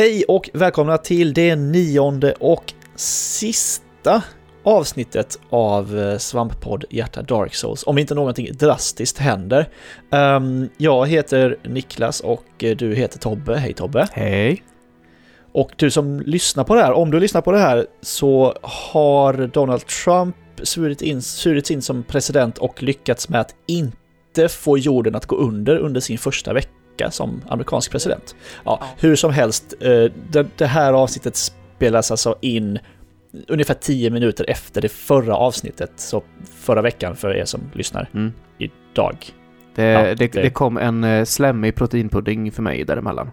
Hej och välkomna till det nionde och sista avsnittet av eh, Svamppodd Hjärta Dark Souls, om inte någonting drastiskt händer. Um, jag heter Niklas och eh, du heter Tobbe. Hej Tobbe! Hej! Och du som lyssnar på det här, om du lyssnar på det här så har Donald Trump svurit in, svurit in som president och lyckats med att inte få jorden att gå under under sin första vecka som amerikansk president. Ja, hur som helst, eh, det här avsnittet spelas alltså in ungefär tio minuter efter det förra avsnittet, så förra veckan för er som lyssnar mm. idag. Det, ja, det, det, det kom en eh, slemmig proteinpudding för mig däremellan.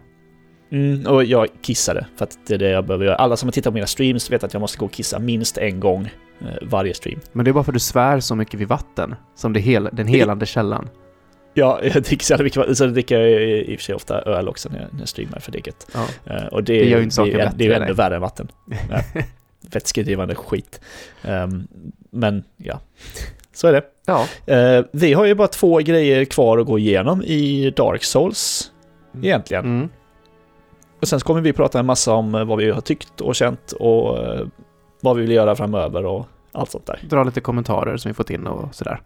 Mm, och jag kissade, för att det är det jag behöver göra. Alla som har tittat på mina streams vet att jag måste gå och kissa minst en gång eh, varje stream. Men det är bara för att du svär så mycket vid vatten, som det hel, den helande källan. Ja, jag dricker så mycket vatten, så dricker jag i och för sig ofta öl också när jag, när jag streamar för digget. Ja. Uh, och det, det gör ju inte saken bättre. Det är ju ännu värre än vatten. Vätskedrivande skit. Um, men ja, så är det. Ja. Uh, vi har ju bara två grejer kvar att gå igenom i Dark Souls, mm. egentligen. Mm. Och sen så kommer vi prata en massa om eh, vad vi har tyckt och känt och uh, vad vi vill göra framöver och allt sånt där. Dra lite kommentarer som vi fått in och sådär.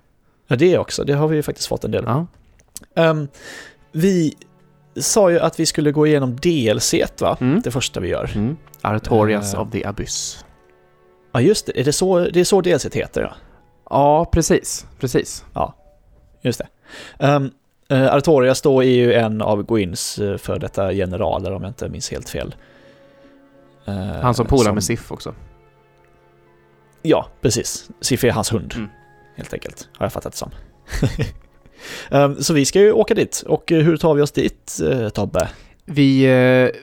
Ja, det också. Det har vi faktiskt fått en del. Ja. Um, vi sa ju att vi skulle gå igenom DLC, va? Mm. Det första vi gör. Mm. Artorias uh, of the Abyss. Ja, just det. Är det så, det är så DLC heter, ja? Ja, precis. Precis. Ja, just det. Um, uh, Artorias då är ju en av Gwins uh, för detta generaler, om jag inte minns helt fel. Uh, Han som polar som... med Sif också. Ja, precis. Sif är hans hund, mm. helt enkelt. Har jag fattat det som. Ehm, så vi ska ju åka dit. Och eh, hur tar vi oss dit, eh, Tobbe? Vi... Eh,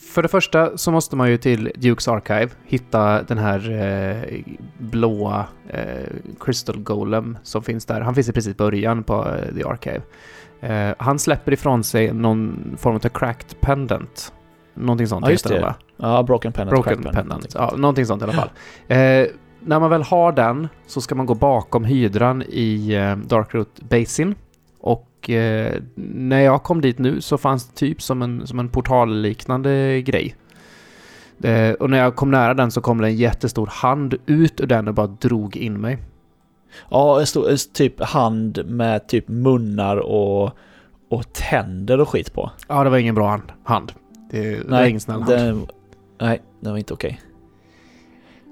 för det första så måste man ju till Dukes Archive hitta den här eh, blåa eh, Crystal Golem som finns där. Han finns i precis början på eh, The Archive. Eh, han släpper ifrån sig någon form av cracked pendant. Någonting sånt ja, just det. va? Ja, broken pendant. Broken pendant. pendant. Ja, någonting sånt i alla fall. När man väl har den så ska man gå bakom hydran i eh, Darkroot Basin. Och eh, när jag kom dit nu så fanns det typ som en, som en portalliknande grej. Eh, och när jag kom nära den så kom det en jättestor hand ut ur den och bara drog in mig. Ja, en stor, typ hand med typ munnar och, och tänder och skit på. Ja, det var ingen bra hand. hand. Det, nej, det var ingen snäll hand. Det, nej, det var inte okej.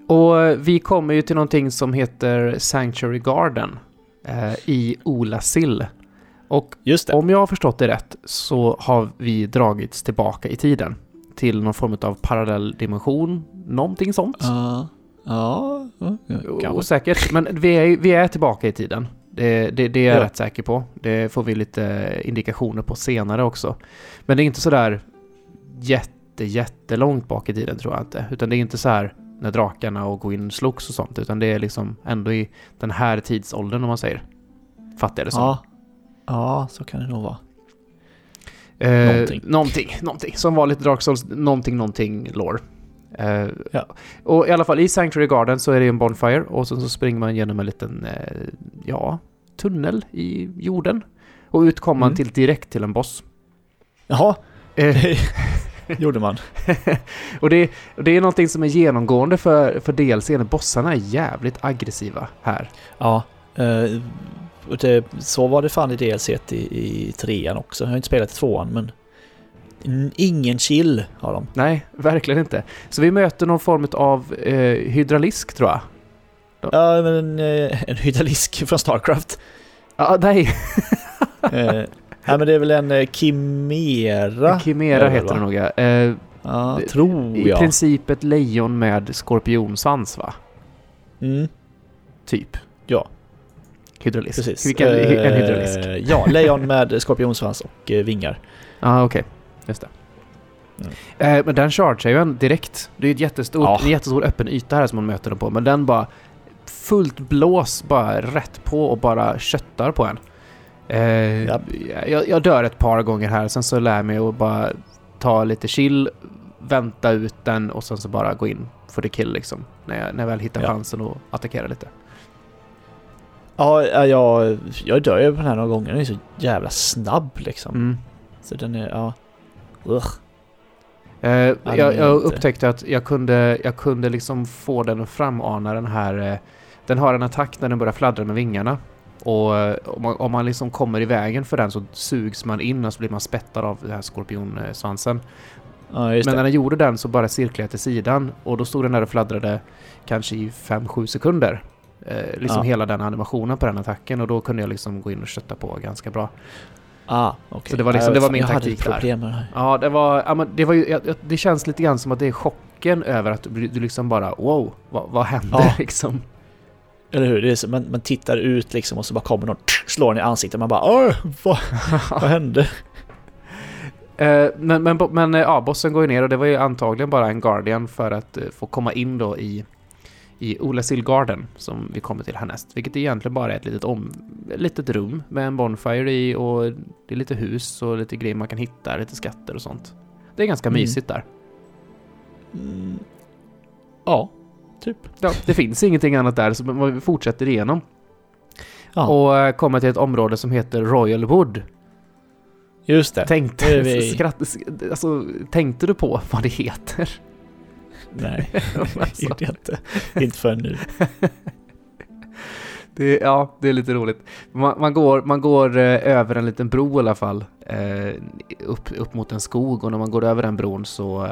Och vi kommer ju till någonting som heter Sanctuary Garden eh, i Olasill. Och om jag har förstått det rätt så har vi dragits tillbaka i tiden till någon form av parallell dimension, någonting sånt. Uh, ja, uh, Osäkert, men vi är, vi är tillbaka i tiden. Det, det, det är jag ja. rätt säker på. Det får vi lite indikationer på senare också. Men det är inte sådär jätte, jättelångt bak i tiden tror jag inte. Utan det är inte så här när drakarna och Gwyn slogs och sånt, utan det är liksom ändå i den här tidsåldern om man säger. Fattar jag det som. Ja, ja så kan det nog vara. Eh, någonting. någonting, någonting. Som vanligt Dark Souls, någonting, någonting lore. Eh, ja. Och i alla fall i Sanctuary Garden så är det en Bonfire och sen så springer man genom en liten, eh, ja, tunnel i jorden. Och ut kommer man mm. till direkt till en boss. Jaha. Eh, gjorde man. och, det, det är någonting som är genomgående för, för DLC. Bossarna är jävligt aggressiva här. Ja, eh, det, så var det fan i DLC i, i trean också. Jag har inte spelat i tvåan, men ingen chill har de. Nej, verkligen inte. Så vi möter någon form av eh, hydralisk, tror jag. Ja, men eh, en hydralisk från Starcraft. Ja, nej. eh, Nej men det är väl en eh, Kimera? Kimera heter det nog ja. Eh, ja, tror jag. I princip ett lejon med skorpionsvans va? Mm. Typ. Ja. Hydralisk. Precis. Vilken, en hydralisk. Eh, ja, lejon med skorpionsvans och eh, vingar. Ja, ah, okej. Okay. Just det. Mm. Eh, men den chargear ju en direkt. Det är ett jättestort, ja. en jättestor öppen yta här som man möter den på. Men den bara fullt blås bara rätt på och bara köttar på en. Eh, ja. jag, jag, dör ett par gånger här, sen så lär jag mig att bara ta lite chill, vänta ut den och sen så bara gå in för the kill liksom. När jag, när jag väl hittar ja. chansen att attackera lite. Ja, jag, jag dör ju på den här några gånger. Den är så jävla snabb liksom. Mm. Så den är, ja... Ugh. Uh, jag, jag, upptäckte att jag kunde, jag kunde liksom få den att framana den här... Uh, den har en attack när den börjar fladdra med vingarna. Och om man, om man liksom kommer i vägen för den så sugs man in och så blir man spettad av den här skorpionsvansen. Ja, Men när den gjorde den så bara cirklade jag till sidan och då stod den där och fladdrade kanske i 5-7 sekunder. Eh, liksom ja. hela den animationen på den attacken och då kunde jag liksom gå in och kötta på ganska bra. Ah, okay. Så det var, liksom, det var min jag taktik hade problem. Med det, här. Ja, det var, ja, men det var ju, det känns lite grann som att det är chocken över att du, du liksom bara wow, vad, vad händer ja. liksom? Eller hur? Det är så, man, man tittar ut liksom och så bara kommer någon slår en i ansiktet man bara vad, vad hände? Uh, men, men, men uh, ja, bossen går ju ner och det var ju antagligen bara en Guardian för att uh, få komma in då i i Olasil Garden som vi kommer till härnäst, vilket egentligen bara är ett litet, om, ett litet rum med en Bonfire i och det är lite hus och lite grejer man kan hitta, lite skatter och sånt. Det är ganska mm. mysigt där. Mm. Ja, typ. Ja, det finns ingenting annat där, så vi fortsätter igenom. Ja. Och eh, kommer till ett område som heter Royal Wood. Just det. Tänkte, vi... skratt, alltså, tänkte du på vad det heter? Nej, alltså. gjorde jag inte. Inte förrän nu. Det, ja, det är lite roligt. Man, man går, man går eh, över en liten bro i alla fall, eh, upp, upp mot en skog och när man går över den bron så,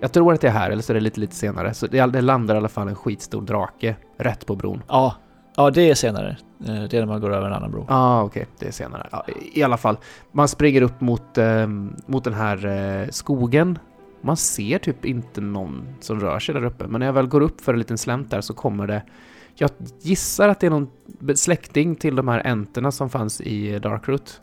jag tror att det är här, eller så är det lite, lite senare, så det, det landar i alla fall en skitstor drake rätt på bron. Ja, ja det är senare. Eh, det är när man går över en annan bro. Ja, ah, okej, okay. det är senare. Ja, I alla fall, man springer upp mot, eh, mot den här eh, skogen man ser typ inte någon som rör sig där uppe, men när jag väl går upp för en liten slänt där så kommer det... Jag gissar att det är någon släkting till de här enterna som fanns i Darkroot.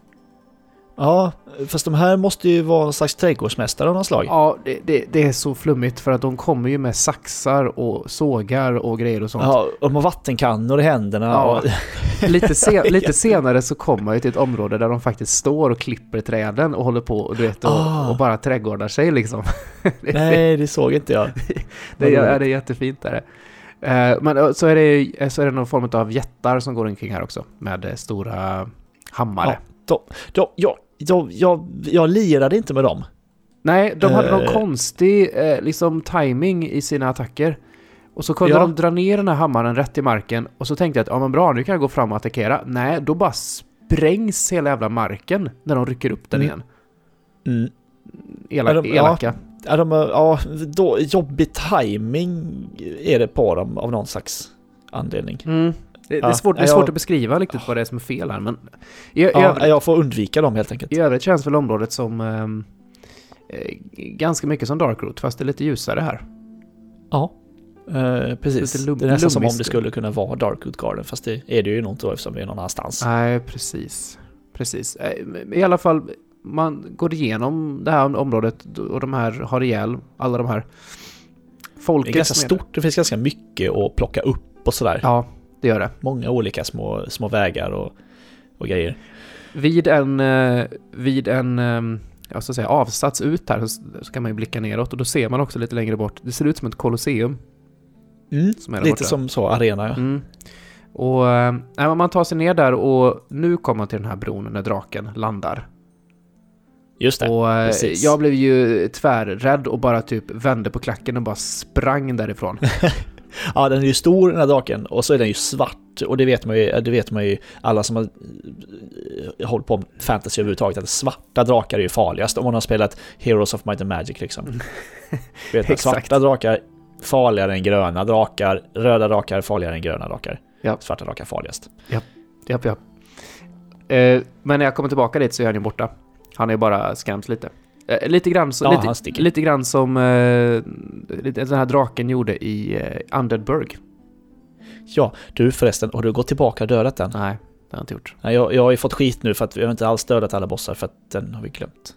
Ja, fast de här måste ju vara en slags trädgårdsmästare av något slag. Ja, det, det, det, är så flummigt för att de kommer ju med saxar och sågar och grejer och sånt. Ja, och de har vattenkannor i händerna. Ja. Och... lite, sen, lite senare så kommer man ju till ett område där de faktiskt står och klipper träden och håller på och, du vet, och, ah. och bara trädgårdar sig liksom. Nej, det såg inte jag. det, är, det är jättefint där. Uh, men så är, det, så är det någon form av jättar som går omkring här också med stora hammare. Ja, då, då, ja, jag, jag, jag lirade inte med dem. Nej, de hade någon uh, konstig eh, liksom timing i sina attacker. Och så kunde ja. de dra ner den här hammaren rätt i marken och så tänkte jag att ja men bra, nu kan jag gå fram och attackera. Nej, då bara sprängs hela jävla marken när de rycker upp den mm. igen. Mm. Ela, ja, de, elaka. Ja, de, ja då, jobbig timing är det på dem av någon slags anledning. Mm. Det, det, är svårt, det är svårt jag, att beskriva riktigt vad det är som är fel här, men... I, ja, övrigt, jag får undvika dem helt enkelt. I övrigt känns väl området som... Ehm, eh, ganska mycket som Darkroot, fast det är lite ljusare här. Ja, eh, precis. Lite det är nästan som om det skulle kunna vara Darkroot Garden, fast det är det ju nog inte eftersom det är någon annanstans. Nej, precis. Precis. Eh, I alla fall, man går igenom det här området och de här har ihjäl alla de här folket. Det är ganska stort, det finns ganska mycket att plocka upp och sådär. Ja, det gör det. Många olika små, små vägar och, och grejer. Vid en, eh, vid en eh, jag ska säga, avsats ut här så, så, kan man ju blicka neråt och då ser man också lite längre bort, det ser ut som ett kolosseum. Mm, lite borta. som så, arena ja. Mm. Och äh, man tar sig ner där och nu kommer man till den här bron när draken landar. Just det, och, precis. Jag blev ju tvärrädd och bara typ vände på klacken och bara sprang därifrån. Ja, den är ju stor den här draken och så är den ju svart och det vet man ju, det vet man ju alla som har eh, hållit på med fantasy överhuvudtaget att svarta drakar är ju farligast om man har spelat Heroes of Might and Magic liksom. vet att svarta drakar farligare än gröna drakar, röda drakar farligare än gröna drakar. Ja. Svarta drakar farligast. Ja, ja, ja. Eh, men när jag kommer tillbaka dit så är han ju borta. Han är ju bara skräms lite. Eh, lite, grann, så, ja, lite, lite grann som eh, den här draken gjorde i eh, Undeadburg. Ja, du förresten, har du gått tillbaka och dödat den? Nej, det har jag inte gjort. Nej, jag, jag har ju fått skit nu för att vi har inte alls dödat alla bossar för att den har vi glömt.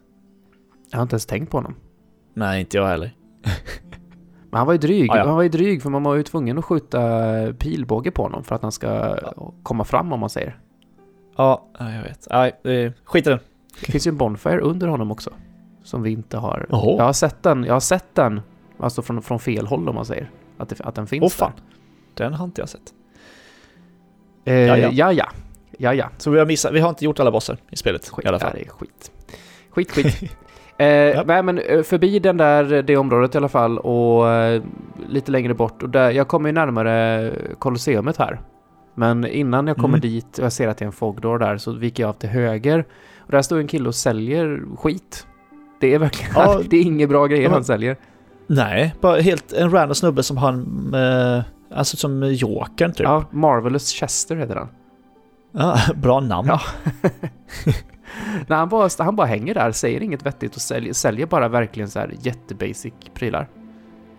Jag har inte ens tänkt på honom. Nej, inte jag heller. Men han var ju dryg. Ah, ja. Han var ju dryg för man var ju tvungen att skjuta pilbåge på honom för att han ska ja. komma fram om man säger. Ja, jag vet. Nej, skit i den. Det finns ju en Bonfire under honom också. Som vi inte har... Oho. Jag har sett den, jag har sett den, alltså från, från fel håll om man säger. Att, det, att den finns oh, fan. där. Den har inte jag sett. Eh, ja, ja. ja, ja. Så vi har missat, vi har inte gjort alla bossar i spelet skit, i alla fall. Ja, det är skit. Skit, skit. Eh, ja. Nej men eh, förbi den där, det området i alla fall och eh, lite längre bort och där, jag kommer ju närmare Colosseumet här. Men innan jag kommer mm. dit och jag ser att det är en fogdor där så viker jag av till höger och där står en kille och säljer skit. Det är verkligen, ja. det är inget bra grejer ja. han säljer. Nej, bara helt en random snubbe som han, eh, alltså som Jokern typ. Ja, Marvelous Chester heter han. Ja, bra namn. Ja. Nej, han, bara, han bara hänger där, säger inget vettigt och säljer, säljer bara verkligen så här jättebasic prylar.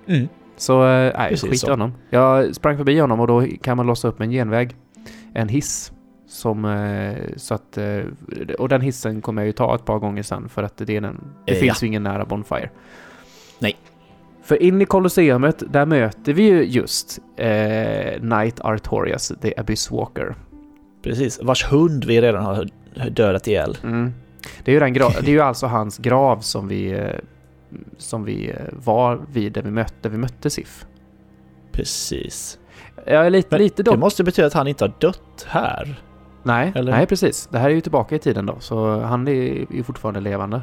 Mm. Så äh, nej, skit i honom. Jag sprang förbi honom och då kan man låsa upp en genväg. En hiss. Som, eh, så att, eh, och den hissen kommer jag ju ta ett par gånger sen för att det, är den, det eh, finns ja. ju ingen nära Bonfire. Nej. För in i Colosseumet, där möter vi ju just eh, Knight Artorias, The Abyss Walker. Precis, vars hund vi redan har dödat ihjäl. Mm. Det, är ju den det är ju alltså hans grav som vi, eh, som vi var vid där vi mötte, där vi mötte Sif. Precis. Jag är lite, Men lite dock... Det måste betyda att han inte har dött här. Nej, nej precis. Det här är ju tillbaka i tiden då, så han är ju fortfarande levande.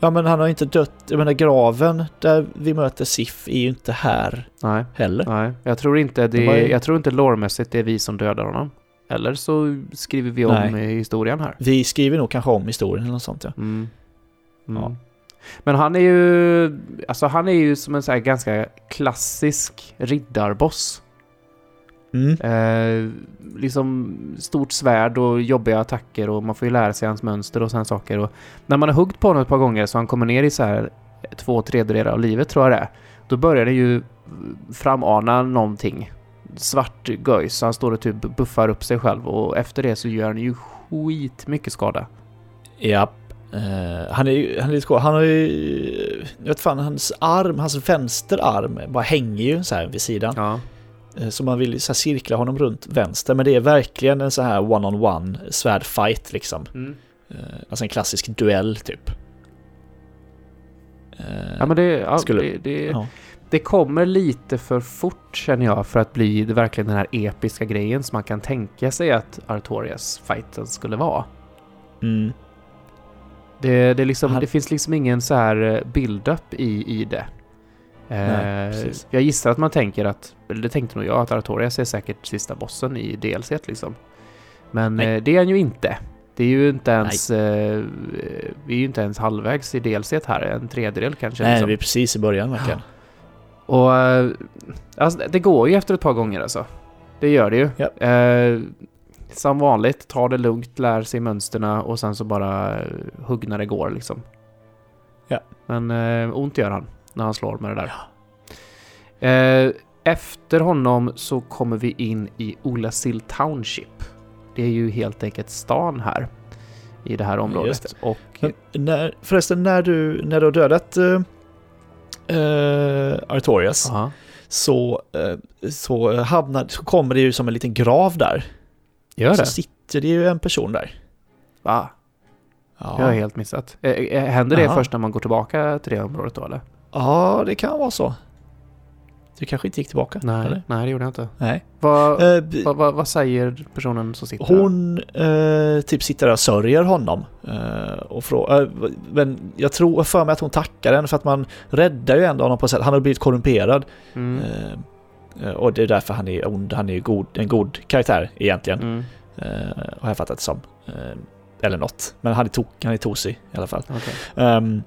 Ja men han har inte dött, jag menar graven där vi möter Sif är ju inte här nej. heller. Nej, jag tror inte det, är, jag tror inte lårmässigt det är vi som dödar honom. Eller så skriver vi om Nej. historien här. Vi skriver nog kanske om historien eller något sånt ja. Mm. Mm. ja. Men han är ju, alltså han är ju som en så här ganska klassisk riddarboss. Mm. Eh, liksom stort svärd och jobbiga attacker och man får ju lära sig hans mönster och sådana saker. Och när man har huggt på honom ett par gånger så han kommer ner i så här två tredjedelar av livet tror jag det är. Då börjar det ju framana någonting svart göjs. Han står och typ buffar upp sig själv och efter det så gör han ju skitmycket skada. Japp. Uh, han är ju, han är lite Han har ju, jag vet fan, hans arm, hans vänsterarm bara hänger ju så här vid sidan. Ja. Uh, så man vill så cirkla honom runt vänster, men det är verkligen en så här one-on-one svärdfight liksom. Mm. Uh, alltså en klassisk duell typ. ja men det, ja, skulle, det, det, ja det kommer lite för fort känner jag för att bli verkligen den här episka grejen som man kan tänka sig att Artorias fighten skulle vara. Mm. Det, det, liksom, det finns liksom ingen så här eh, build-up i, i det. Nej, eh, jag gissar att man tänker att, eller det tänkte nog jag, att Artorias är säkert sista bossen i DLC liksom. Men eh, det är han ju inte. Det är ju inte ens, eh, vi är ju inte ens halvvägs i DLC här, en tredjedel kanske. Nej, liksom. vi är precis i början verkligen. Och eh, alltså, det går ju efter ett par gånger alltså. Det gör det ju. Yep. Eh, som vanligt, tar det lugnt, lär sig mönsterna och sen så bara hugg när det går liksom. Ja. Men ont gör han när han slår med det där. Ja. Eh, efter honom så kommer vi in i Olasill Township. Det är ju helt enkelt stan här i det här området. Det. Och, när, förresten, när du, när du har dödat uh, uh, Artorias uh -huh. så, uh, så, hamnar, så kommer det ju som en liten grav där. Gör det? Så sitter det ju en person där. Va? Ja. Jag har helt missat. Händer det Aha. först när man går tillbaka till det området då eller? Ja, det kan vara så. Du kanske inte gick tillbaka? Nej, eller? nej det gjorde jag inte. Nej. Vad, uh, vad, vad, vad, säger personen som sitter Hon uh, typ sitter där och sörjer honom. Uh, och frå, men jag tror för mig att hon tackar henne för att man räddar ju ändå honom på sätt. Han har blivit korrumperad. Mm. och det är därför han är ond. Han är god, en god karaktär egentligen. Mm. har jag fattat det som. eller något. Men han är, tok, han är tosig i alla fall. Okay. Um,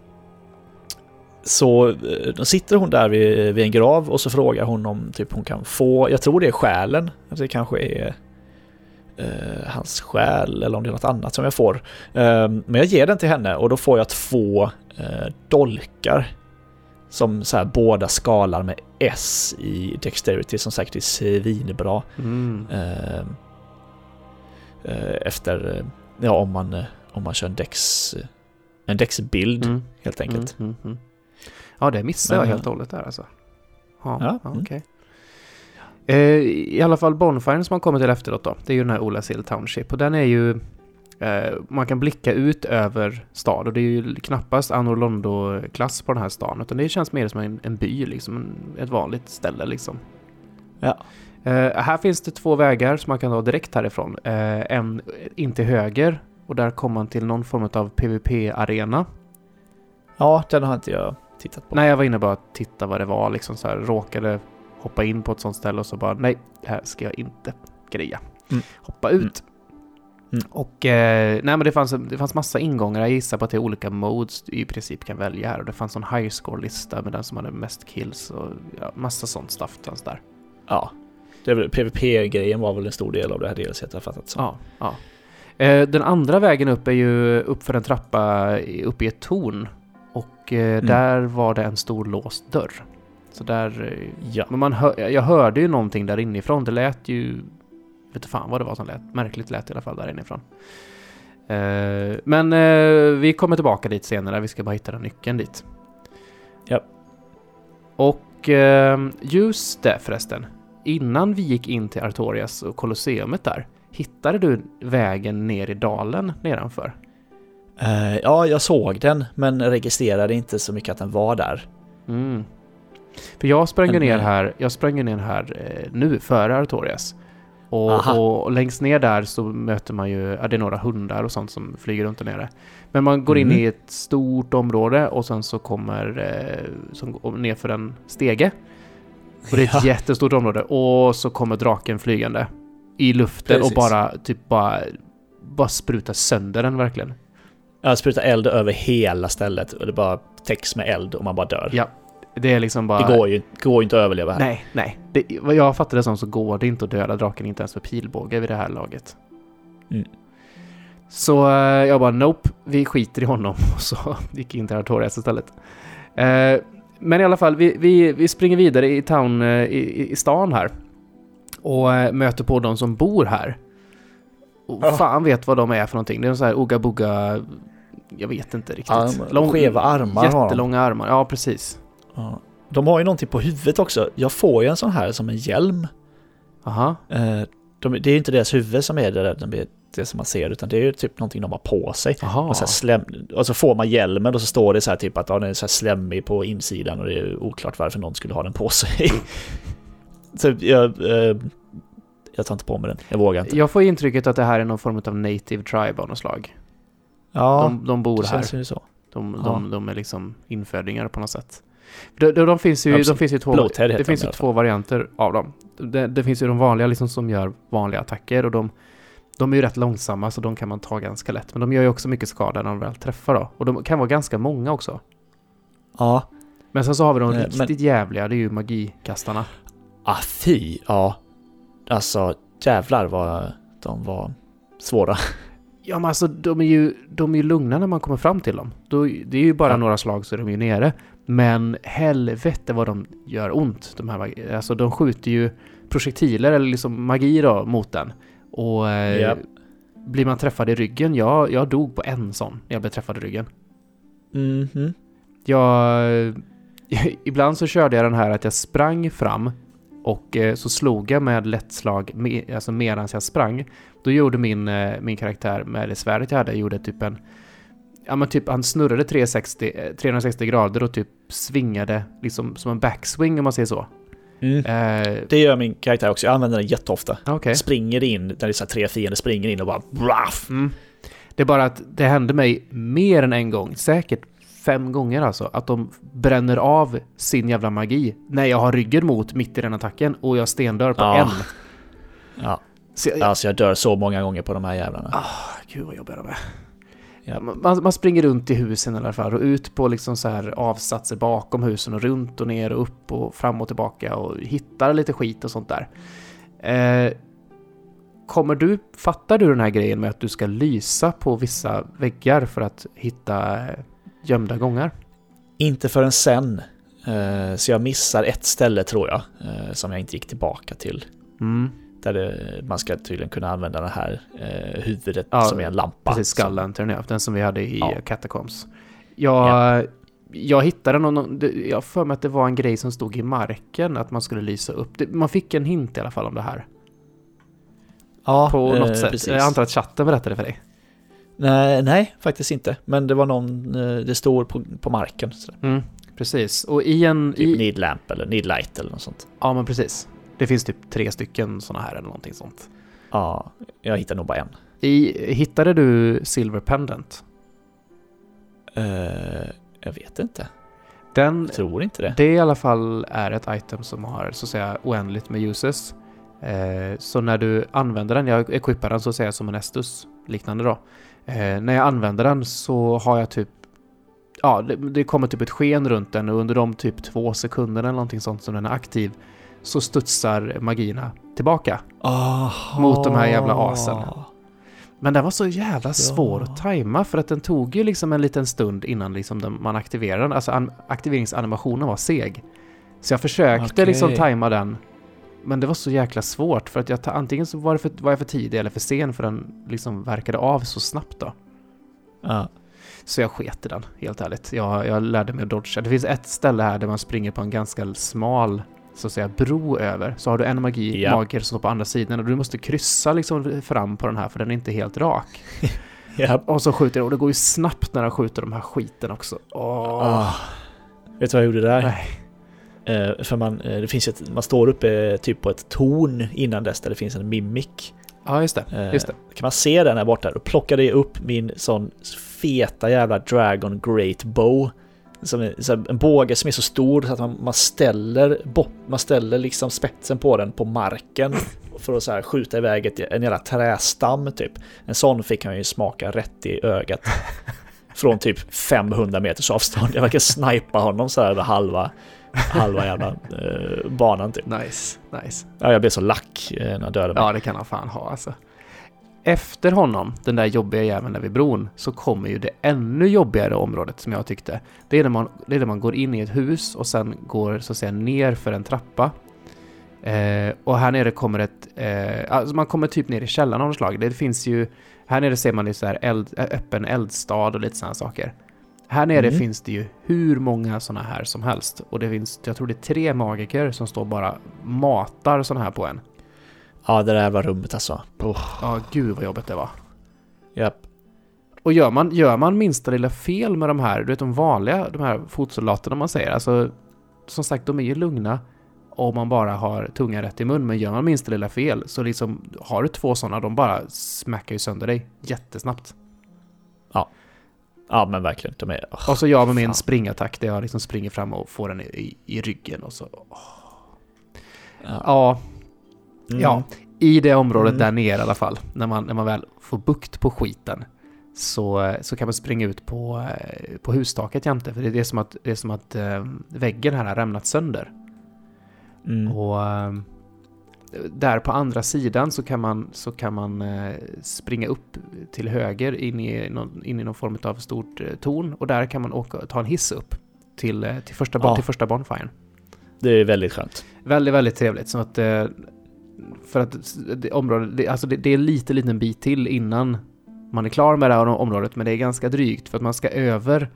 så eh, då sitter hon där vid, vid, en grav och så frågar hon om typ hon kan få, jag tror det är själen, det kanske är eh, hans själ eller om det är något annat som jag får. Eh, men jag ger den till henne och då får jag två eh, dolkar som så här båda skalar med S i Dexterity som säkert är svinbra. Mm. Ehm, eh, efter, ja om man, om man kör en Dex, en Dex-bild mm. helt enkelt. Mm, mm, mm. Ja, det missade jag helt och hållet där alltså. Ja, ja, ja mm. okej. Okay. Eh, I alla fall Bonfiren som man kommer till efteråt då, det är ju den här Olasill Township och den är ju eh, man kan blicka ut över stad och det är ju knappast Anor Londo-klass på den här stan utan det känns mer som en, en by liksom, en, ett vanligt ställe liksom. Ja. Uh, här finns det två vägar som man kan ta direkt härifrån. Uh, en in till höger och där kommer man till någon form av PVP-arena Ja, den har inte jag tittat på. Nej, jag var inne bara att titta vad det var. Liksom så här, råkade hoppa in på ett sånt ställe och så bara nej, här ska jag inte greja. Mm. Hoppa ut. Mm. Och eh, nej men det fanns, det fanns massa ingångar. Jag gissar på att det är olika modes du i princip kan välja här. Och det fanns en high score-lista med den som hade mest kills och ja, massa sånt stuff fanns där. Ja. PVP-grejen var väl en stor del av det här DLC jag fattat så. Ja, ja. Eh, den andra vägen upp är ju upp för en trappa upp i ett torn. Och eh, mm. där var det en stor låst dörr. Så där... Eh, ja. Men man hör, jag hörde ju någonting där inifrån. Det lät ju... Vet du fan vad det var som lät. Märkligt lät i alla fall där inifrån. Uh, men vi kommer tillbaka dit senare. Vi ska bara hitta den nyckeln dit. Ja. Och uh, just det förresten. Innan vi gick in till Artorias och Colosseumet där. Hittade du vägen ner i dalen nedanför? Ja, jag såg den, men registrerade inte så mycket att den var där. Mm. För jag sprang ner här, jag sprang ner här eh, nu före Artorias. Och, och, längst ner där så möter man ju, ja, det är några hundar och sånt som flyger runt där nere. Men man går mm. in i ett stort område och sen så kommer, eh, som ner för en stege. Och det är ett ja. jättestort område. Och så kommer draken flygande i luften Precis. och bara typ bara, bara sprutar sönder den verkligen. Ja, sprutar eld över hela stället och det bara täcks med eld och man bara dör. Ja, det är liksom bara... Det går ju, går inte att överleva här. Nej, nej. Det, vad jag fattar det som så går det inte att döda draken inte ens för pilbåge vid det här laget. Mm. Så uh, jag bara nope, vi skiter i honom. Och så gick in till Artorias istället. Uh, men i alla fall, vi, vi, vi springer vidare i town, uh, i, i stan här. Och möter på de som bor här. Och oh. fan vet vad de är för någonting. Det är en sån här Oga Boga... Jag vet inte riktigt. Ja, Lång, skeva armar Jättelånga armar, ja precis. Ja. De har ju någonting på huvudet också. Jag får ju en sån här som en hjälm. Aha. Eh, de, det är inte deras huvud som är det, det, det som man ser, utan det är ju typ någonting de har på sig. Och så, slem, och så får man hjälmen och så står det så här typ att ja, den är så här slemmig på insidan och det är oklart varför någon skulle ha den på sig. så jag, eh, jag tar inte på mig den, jag vågar inte. Jag får intrycket att det här är någon form av native tribe av något slag. Ja, de, de bor här. Ju så. De, de, ja. de är liksom infödingar på något sätt. De, de, finns ju, de finns ju, två, det finns ju två varianter av dem. Det, det, finns ju de vanliga liksom som gör vanliga attacker och de, de är ju rätt långsamma så de kan man ta ganska lätt. Men de gör ju också mycket skada när de väl träffar då. Och de kan vara ganska många också. Ja. Men sen så har vi de riktigt men... jävliga, det är ju magikastarna. Ah fy, ja. Alltså jävlar vad de var svåra. Ja men alltså de är ju, de är ju lugna när man kommer fram till dem. Då, det är ju bara ja. några slag så är de ju nere. Men helvete vad de gör ont. De här, alltså de skjuter ju projektiler eller liksom magi då mot den. Och yep. Eh, blir man träffad i ryggen, jag, jag dog på en sån när jag blev träffad i ryggen. Mhm. Mm jag, ibland så körde jag den här att jag sprang fram och eh, så slog jag med lätt slag med, alltså medan jag sprang. Då gjorde min, eh, min karaktär med det svärdet jag hade, gjorde typ en ja men typ han snurrade 360, 360 grader och typ svingade liksom som en backswing om man säger så. Mm. Uh, det gör min karaktär också, jag använder den jätteofta. Okay. Springer in, när det är så tre fiender springer in och bara braff. Mm. Det är bara att det hände mig mer än en gång, säkert fem gånger alltså, att de bränner av sin jävla magi när jag har ryggen mot mitt i den attacken och jag stendör på ja. en. Ja. Så jag, alltså jag dör så många gånger på de här jävlarna. Ah, gud vad jobbig de är. Ja, man, man, springer runt i husen i alla fall och ut på liksom så här avsatser bakom husen och runt och ner och upp och fram och tillbaka och hittar lite skit och sånt där. Eh, kommer du, fattar du den här grejen med att du ska lysa på vissa väggar för att hitta gömda gångar? Inte förrän sen. Eh, så jag missar ett ställe tror jag, eh, som jag inte gick tillbaka till. Mm. Där det, man ska tydligen kunna använda det här eh, huvudet ja, som är en lampa. Precis, Skull ja. Den som vi hade i ja. Catacombs. Jag, ja. jag hittade någon, jag för mig att det var en grej som stod i marken, att man skulle lysa upp. Man fick en hint i alla fall om det här. Ja, På något eh, sätt. Precis. Jag antar att chatten berättade för dig. Nej, nej, faktiskt inte. Men det var någon, eh, det står på, på marken. Mm, precis. Och i en... Typ i... need lamp eller need light eller något sånt. Ja, men precis. Det finns typ tre stycken sådana här eller någonting sånt. Ja, jag hittade nog bara en. I, hittade du Silver Pendant? Uh, Jag vet inte. Den, jag tror inte det. Det i alla fall är ett item som har så att säga oändligt med uses. Eh, så när du använder den, jag equippar den så att säga som en Estus liknande då. Eh, när jag använder den så har jag typ Ja, det, det, kommer typ ett sken runt den och under de typ två sekunderna eller någonting sånt som den är aktiv så studsar magierna tillbaka. Aha. Mot de här jävla asen. Men den var så jävla svår ja. att tajma för att den tog ju liksom en liten stund innan liksom man aktiverade den. Alltså aktiveringsanimationen var seg. Så jag försökte okay. liksom tajma den. Men det var så jäkla svårt för att jag antingen så var, det för, var jag för tidig eller för sen för den liksom verkade av så snabbt då. Ja. Så jag sket i den, helt ärligt. Jag, jag lärde mig att dodga. Det finns ett ställe här där man springer på en ganska smal så att säga bro över. Så har du en magi, ja. magiker som står på andra sidan och du måste kryssa liksom fram på den här för den är inte helt rak. ja. Och så skjuter och det går ju snabbt när den skjuter de här skiten också. Åh. Oh. Vet du vad jag gjorde där? Nej. Uh, för man, uh, det finns ett, man står uppe typ på ett torn innan dess där det finns en mimik. Ja, just det. Just det. Kan man se den här borta? Då plockade jag upp min sån feta jävla Dragon Great Bow som en, en båge som är så stor så att man, man ställer, man ställer liksom spetsen på den på marken för att så här skjuta iväg ett, en jävla trästam typ. En sån fick han ju smaka rätt i ögat. Från typ 500 meters avstånd. Jag verkar snipa honom så här över halva, halva jävla eh, banan typ. Nice, nice. Ja, jag blev så lack eh, när mig. Ja, det kan han fan ha alltså efter honom, den där jobbiga jäveln där vid bron, så kommer ju det ännu jobbigare området som jag tyckte. Det är när man, det är när man går in i ett hus och sen går så att säga ner för en trappa. Eh, och här nere kommer ett, eh, alltså man kommer typ ner i källaren av något slag. Det finns ju, här nere ser man ju så här eld, öppen eldstad och lite sådana saker. Här nere mm. finns det ju hur många sådana här som helst. Och det finns, jag tror det är tre magiker som står bara matar sådana här på en. Ja, det där var rummet alltså. Oh. Ja, gud vad jobbigt det var. Japp. Och gör man, gör man minsta lilla fel med de här, du vet de vanliga, de här fotsoldaterna man säger, alltså som sagt, de är ju lugna om man bara har tungan rätt i mun, men gör man minsta lilla fel så liksom har du två sådana, de bara smäckar ju sönder dig jättesnabbt. Ja. Men verkligen, de är... Oh, och så gör man min springattack där jag liksom springer fram och får den i, i ryggen och så... Oh. Ja. ja. Mm. Ja, i det området mm. där nere i alla fall, när man, när man väl får bukt på skiten, så, så kan man springa ut på, eh, på hustaket jämte, för det är som att, det är som att äh, väggen här har rämnat sönder. Mm. Och äh, där på andra sidan så kan man, så kan man äh, springa upp till höger in i någon, in i någon form av stort torn och där kan man åka, ta en hiss upp till, till första, ja. till första bonfiren. Det är väldigt skönt. Väldigt, väldigt trevligt. Så att för att det, området, det, alltså det, det är lite liten bit till innan man är klar med det här området, men det är ganska drygt för att man ska över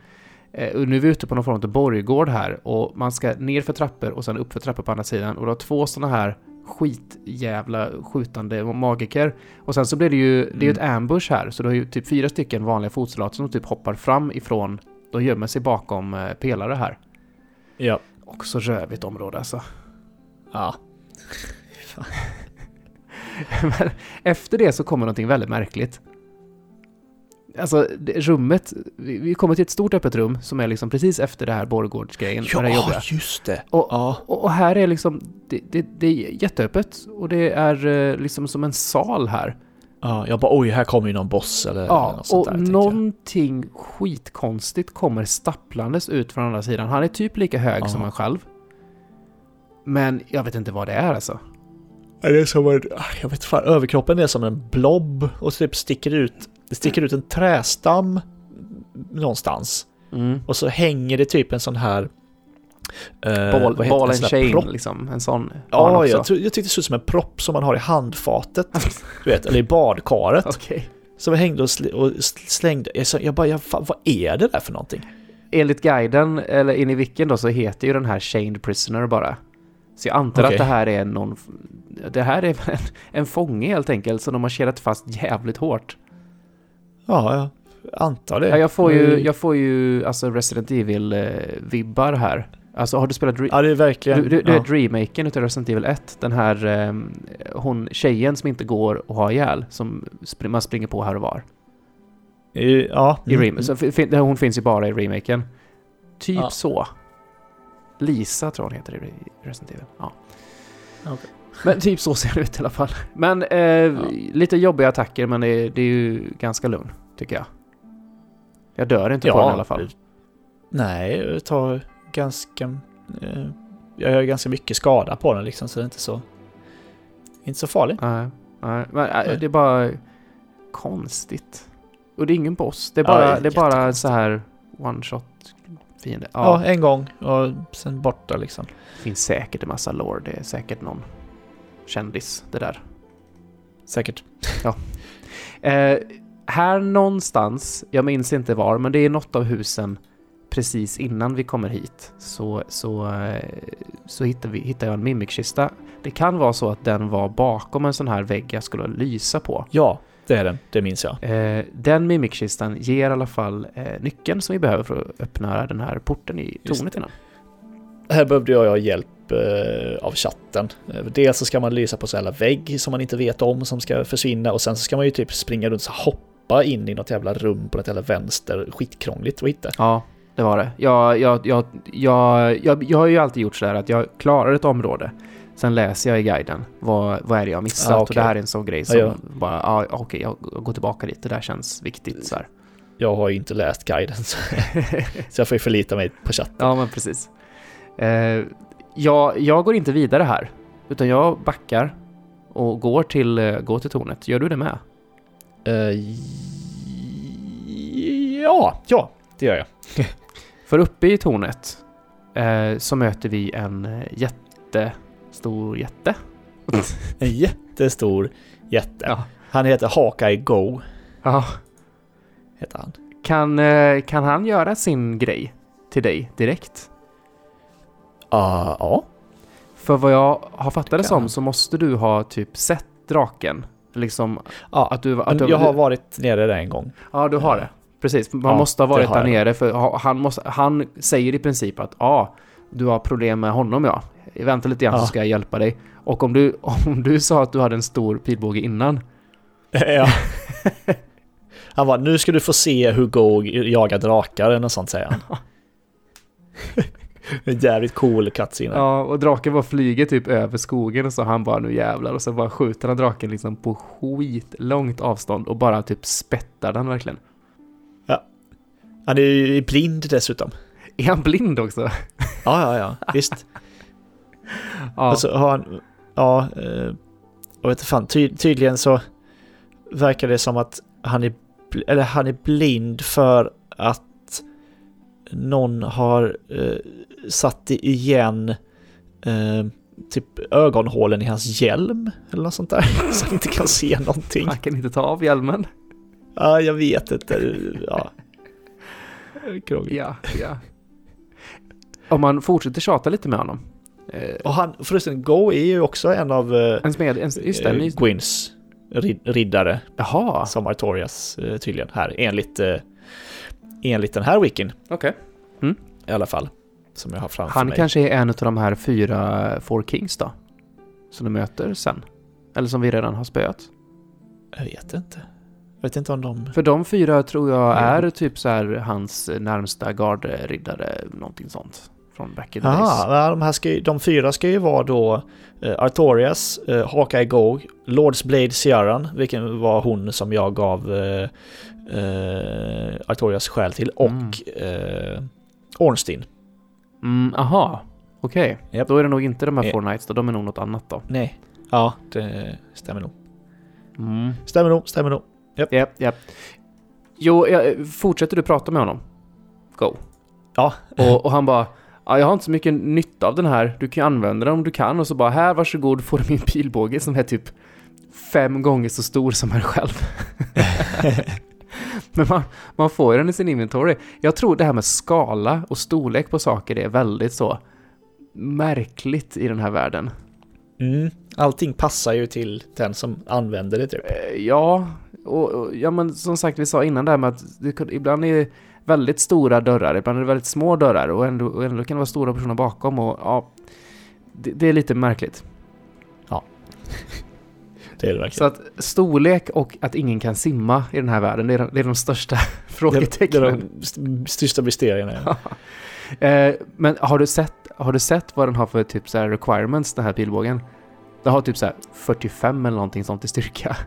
eh, nu är vi ute på någon form av borggård här och man ska ner för trappor och sen upp för trappor på andra sidan och du har två sådana här skitjävla skjutande magiker. Och sen så blir det ju, det är ju ett mm. ambush här, så du har ju typ fyra stycken vanliga fotsoldater som typ hoppar fram ifrån, de gömmer sig bakom eh, pelare här. Ja. Och så rövigt område alltså. Ja. Men efter det så kommer någonting väldigt märkligt. Alltså rummet, vi kommer till ett stort öppet rum som är liksom precis efter det här borggårdsgrejen. Ja, det just det. Och, ja. och, och, här är liksom, det, det, det, är jätteöppet och det är eh, liksom som en sal här. Ja, jag bara oj, här kommer ju någon boss eller Ja, något och där, någonting skitkonstigt kommer stapplandes ut från andra sidan. Han är typ lika hög ja. som han själv. Men jag vet inte vad det är alltså. Det är som en, jag vet fan, överkroppen är som en blob och typ sticker ut, det sticker ut en trästam någonstans. Mm. Och så hänger det typ en sån här Uh, ball, vad ball and chain prop? liksom, en sån. Ja, jag, tror, jag tyckte det såg ut som en propp som man har i handfatet. du vet, eller i badkaret. Okay. Som hängde och, sl och slängde. Jag, så, jag bara, jag, fan, vad är det där för någonting? Enligt guiden, eller in i vilken då, så heter ju den här Chained Prisoner bara. Så jag antar okay. att det här är någon... Det här är en, en fånge helt enkelt som de har kedjat fast jävligt hårt. Ja, jag antar det. Ja, jag får ju, jag får ju alltså Resident Evil-vibbar här. Alltså har du spelat... Ja, det är verkligen... Du, du, du ja. vet remaken utav Resident Evil 1? Den här... Um, hon, tjejen som inte går att ha ihjäl, som spr man springer på här och var. I, ja. I mm. rem så, hon finns ju bara i remaken. typ ja. så. Lisa tror hon heter i Resident Evil. Ja. Okay. Men typ så ser det ut i alla fall. Men eh, ja. lite jobbiga attacker men det, det, är ju ganska lugn, tycker jag. Jag dör inte ja, på den i alla fall. Nej, jag tar ganska... Eh, jag gör ganska mycket skada på den liksom så det är inte så... Inte så farligt. Nej, nej. Men äh, det är bara konstigt. Och det är ingen boss. Det är bara, ja, det är bara så här one shot fiende. Ja. ja. en gång och sen borta liksom. Det finns säkert en massa lore. Det är säkert någon kändis det där. Säkert. Ja. Eh, här någonstans, jag minns inte var, men det är något av husen precis innan vi kommer hit så, så, eh, så hittar, vi, hittar jag en mimikkista. Det kan vara så att den var bakom en sån här vägg jag skulle lysa på. Ja, det är den. Det minns jag. Eh, den mimikkistan ger i alla fall eh, nyckeln som vi behöver för att öppna den här porten i tornet innan. Här behövde jag hjälp eh, av chatten. Eh, dels så ska man lysa på så här vägg som man inte vet om som ska försvinna och sen så ska man ju typ springa runt och hoppa in i något jävla rum på något jävla vänster. Skitkrångligt att hitta. Ja, det var det. Jag, jag, jag, jag, jag, jag har ju alltid gjort sådär att jag klarar ett område. Sen läser jag i guiden vad, vad är det jag missat ah, okay. och det här är en sån grej som ah, ja. bara, ah, okej, okay, jag går tillbaka dit, det där känns viktigt så här. Jag har ju inte läst guiden så, så jag får ju förlita mig på chatten. Ja, men precis. Eh, jag, jag går inte vidare här, utan jag backar och går till, uh, går till tornet. Gör du det med? Uh, ja, ja, det gör jag. För uppe i tornet uh, så möter vi en jättestor jätte. en jättestor jätte. Ja. Han heter Hawkeye Go. Ja. Heter han. Kan, kan han göra sin grej till dig direkt? Uh, ja. För vad jag har fattat det som så måste du ha typ sett draken. Liksom ja, att du, att du, jag har varit nere där en gång. Ja, du har det. Precis, man ja, måste ha varit där nere för han, måste, han säger i princip att ja, du har problem med honom ja. Vänta lite grann ja. så ska jag hjälpa dig. Och om du, om du sa att du hade en stor pilbåge innan. Ja. Han var nu ska du få se hur Go jagar drakar eller något sånt säger han. En jävligt cool cutscene. Ja, och draken bara flyger typ över skogen och så han bara nu jävlar och så bara skjuter han draken liksom på skit långt avstånd och bara typ spettar den verkligen. Ja. Han är ju blind dessutom. Är han blind också? Ja, ja, ja, visst. ja. Alltså har han, ja, eh, jag vet inte fan, ty tydligen så verkar det som att han är, eller han är blind för att någon har eh, satt igen eh, typ ögonhålen i hans hjälm eller något sånt där. Så han inte kan se någonting. Han kan inte ta av hjälmen. Ja, jag vet inte. Ja. Krångligt. Ja, ja. Om man fortsätter tjata lite med honom. Eh, och han, förresten, Go är ju också en av eh, en med, en, just det, eh, Gwyns riddare. Jaha. Som Artorias eh, tydligen här, enligt, eh, enligt den här wikin. Okej. Okay. Mm. I alla fall. Som jag har framför Han mig. kanske är en av de här fyra Four Kings då? Som du möter sen? Eller som vi redan har spöat? Jag vet inte. Jag vet inte om de... För de fyra tror jag är typ så här hans närmsta gardriddare, någonting sånt. Från back in the Aha, days. de, här ska de fyra ska ju vara då uh, Artorias, uh, Hawkeye Gog, Lords Blade Ciaran, vilken var hon som jag gav uh, uh, Artorias själ till, och mm. uh, Ornstein. Mm, aha, okej. Okay. Yep. Då är det nog inte de här Four Nights då, de är nog något annat då. Nej, ja det stämmer nog. Mm. Stämmer nog, stämmer nog. Japp, japp, japp. Jo, jag, fortsätter du prata med honom? Go. Ja. Och, och han bara Ja, jag har inte så mycket nytta av den här. Du kan ju använda den om du kan. Och så bara, här varsågod får du min pilbåge som är typ fem gånger så stor som här själv. Men man, man får den i sin inventory. Jag tror det här med skala och storlek på saker är väldigt så märkligt i den här världen. Mm. Allting passar ju till den som använder det typ. Eh, ja, och, och, ja men som sagt vi sa innan det här med att det, ibland är det väldigt stora dörrar, ibland är det väldigt små dörrar och ändå, och ändå kan det vara stora personer bakom och ja, det, det är lite märkligt. Ja. Det är det verkligen. Så att storlek och att ingen kan simma i den här världen, det är, det är de största frågetecknen. Det är de största mysterierna. Ja. eh, men har du, sett, har du sett vad den har för typ så requirements, den här pilbågen? Den har typ så 45 eller någonting sånt i styrka.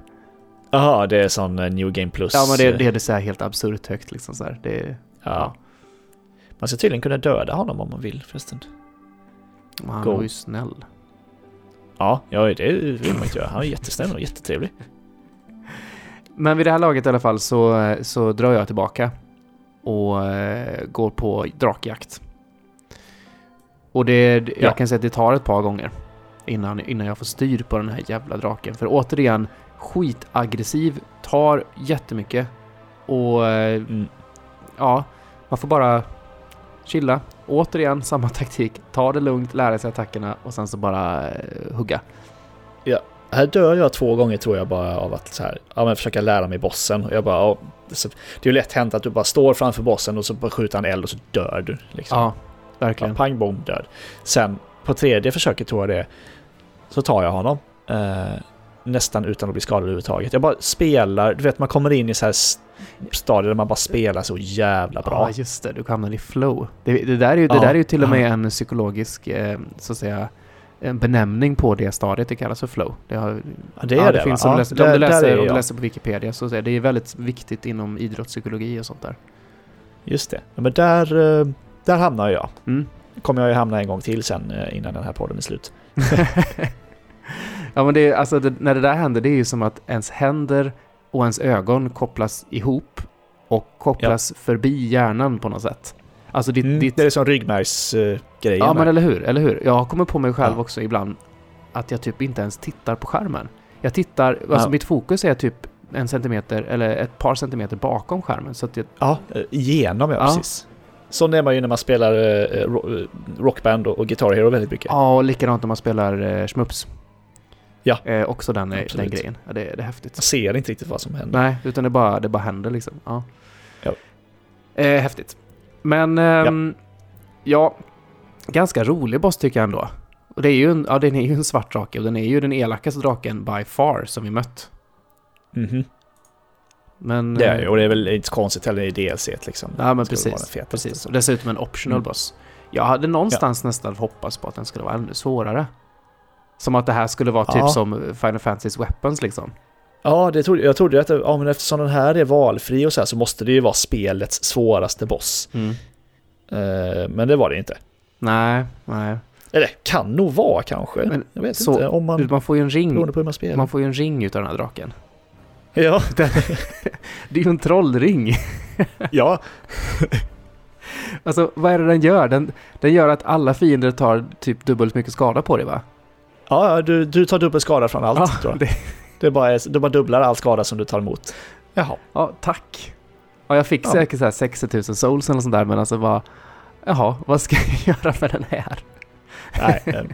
Jaha, det är sån eh, New Game Plus. Ja, men det, det är så här helt absurt högt liksom så här. Det, ja. ja. Man ska tydligen kunna döda honom om man vill förresten. Men han var ju snäll. Ja, ja det vill man inte göra. Han är jättesnäll och jättetrevlig. Men vid det här laget i alla fall så, så drar jag tillbaka och eh, går på drakjakt. Och det, jag ja. kan säga att det tar ett par gånger innan, innan jag får styr på den här jävla draken. För återigen, skitaggressiv, tar jättemycket och eh, mm. ja, man får bara chilla. Återigen samma taktik, ta det lugnt, lära sig attackerna och sen så bara eh, hugga. Ja, här dör jag två gånger tror jag bara av att så här, ja, men försöka lära mig bossen. Och jag bara, ja, det är ju lätt hänt att du bara står framför bossen och så bara skjuter han eld och så dör du. Liksom. Ja, verkligen. Ja, pang, bom, död. Sen på tredje försöket tror jag det så tar jag honom. Eh, nästan utan att bli skadad överhuvudtaget. Jag bara spelar, du vet man kommer in i så här stadier där man bara spelar så jävla bra. Ja, just det, du hamnar i flow. Det, det, där är ju, det där är ju till och med en psykologisk, eh, så att säga, en benämning på det stadiet, det kallas för flow. Det, har, ja, det är ja, det, det finns ja, läser, det, om, du läser, om du läser på Wikipedia så är det väldigt viktigt inom idrottspsykologi och sånt där. Just det. Ja, men där, eh, där hamnar jag. Mm. kommer jag ju hamna en gång till sen eh, innan den här podden är slut. ja men det är, alltså det, när det där händer, det är ju som att ens händer och ens ögon kopplas ihop och kopplas ja. förbi hjärnan på något sätt. Alltså ditt, mm, ditt... Det är som ryggmärgsgrejen. Uh, ja, men eller hur, eller hur. Jag kommit på mig själv ja. också ibland att jag typ inte ens tittar på skärmen. Jag tittar, ja. alltså mitt fokus är typ en centimeter eller ett par centimeter bakom skärmen. Så att jag... Ja, igenom ja, ja. precis. Sån är man ju när man spelar uh, rockband och, och Guitar Hero väldigt mycket. Ja, och likadant när man spelar uh, Schmups. Ja. Eh, också den, den grejen. Ja, det, det är häftigt. Man ser inte riktigt vad som händer. Nej, utan det bara, det bara händer liksom. Ja. ja. Eh, häftigt. Men, ehm, ja. Ganska rolig boss tycker jag ändå. Och det är ju en, ja, den är ju en svart drake och den är ju den elakaste draken by far som vi mött. Mm men, det är ju, och det är väl inte så konstigt heller i DLC liksom. Ja men precis. precis. Och dessutom en optional mm. boss. Jag hade någonstans ja. nästan hoppats på att den skulle vara ännu svårare. Som att det här skulle vara typ ja. som Final Fantasys Weapons liksom. Ja, det trodde, jag trodde att ja, men eftersom den här är valfri och så här så måste det ju vara spelets svåraste boss. Mm. Uh, men det var det inte. Nej, nej. Eller kan nog vara kanske. Men, jag vet så, inte om man... Man får ju en ring. På man, man får ju en ring utav den här draken. Ja. Den, det är ju en trollring. ja. alltså, vad är det den gör? Den, den gör att alla fiender tar typ dubbelt mycket skada på dig va? Ja, du, du tar dubbel skada från allt. Ja, tror jag. Det... Det, bara du bara dubblar all skada som du tar emot. Jaha. Ja, tack. Ja, jag fick ja. säkert så här 60 000 souls eller sånt där, men alltså bara... Jaha, vad ska jag göra med den här? Nej,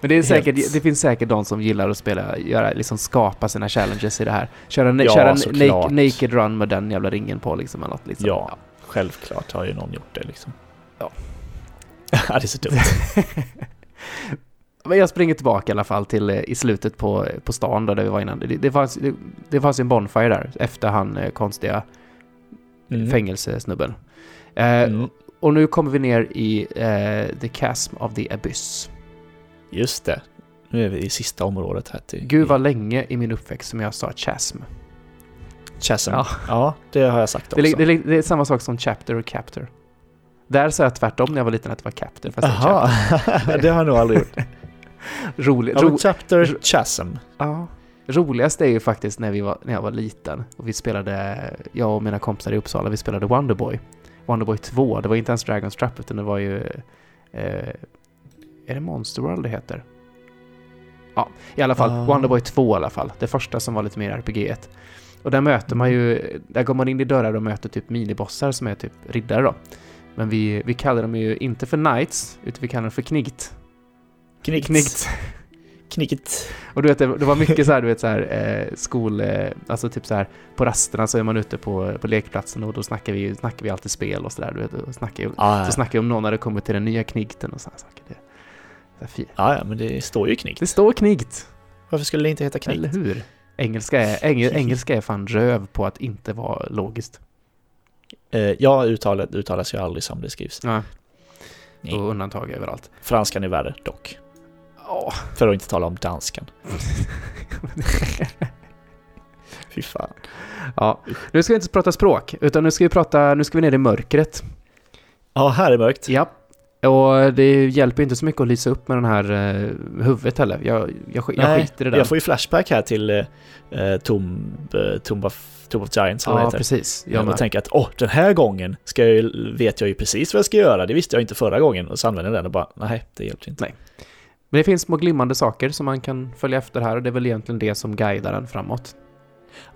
men det, är säkert, det finns säkert de som gillar att spela, göra, liksom skapa sina challenges i det här. Köra, ja, köra en naked run med den jävla ringen på liksom. Eller något, liksom. Ja, ja, självklart har ju någon gjort det liksom. Ja. ja, det är så dumt. Men jag springer tillbaka i alla fall till eh, i slutet på, på stan där vi var innan. Det, det, fanns, det, det fanns en bonfire där efter han eh, konstiga mm. fängelsesnubben. Eh, mm. Och nu kommer vi ner i eh, The Chasm of the Abyss. Just det. Nu är vi i sista området här till... Gud vad länge i min uppväxt som jag sa chasm. Chasm? Ja, ja det har jag sagt också. Det, det, det är samma sak som chapter och captor. Där sa jag tvärtom när jag var liten att det var captor. Jaha, det har jag nog aldrig gjort. Rolig, ro, chapter Chasm. Ja. Roligast är ju faktiskt när, vi var, när jag var liten och vi spelade, jag och mina kompisar i Uppsala, vi spelade Wonderboy. Wonderboy 2, det var inte ens Dragon's Trap utan det var ju... Eh, är det Monster World det heter? Ja, i alla fall. Uh. Wonderboy 2 i alla fall. Det första som var lite mer RPG-1. Och där möter man ju, där går man in i dörrar och möter typ minibossar som är typ riddare då. Men vi, vi kallar dem ju inte för knights, utan vi kallar dem för knigt. Knickt. Knickt. Knicket. Och du vet, det, var mycket så här, du vet så här, eh, skol, eh, alltså typ så här, på rasterna så är man ute på, på lekplatsen och då snackar vi, snackar vi alltid spel och så där, du vet, och snackar, ah, så snackar vi om någon hade kommit till den nya knigten och sådana saker. Det, här, ah, ja, men det står ju knigt. Det står knigt. Varför skulle det inte heta knikt? Eller hur? Engelska är, engel, engelska är fan röv på att inte vara logiskt. Eh, ja, uttalet uttalas ju aldrig som det skrivs. Ja. Nej. Och undantag överallt. Franskan är värre dock. Oh. För att inte tala om danskan. Fy fan. Ja, nu ska vi inte prata språk, utan nu ska vi prata, nu ska vi ner i mörkret. Ja, här är mörkt. Ja. Och det hjälper inte så mycket att lysa upp med den här uh, huvudet heller. Jag, jag, jag Nej, skiter i det. Jag får ju flashback här till uh, Tomb, uh, Tomb, of, Tomb of Giants. Ja, precis. Jag, jag tänker att åh, den här gången ska jag, vet jag ju precis vad jag ska göra. Det visste jag inte förra gången. Och så använder jag den och bara, nej, det hjälper inte. Nej. Men det finns små glimmande saker som man kan följa efter här och det är väl egentligen det som guidar den framåt.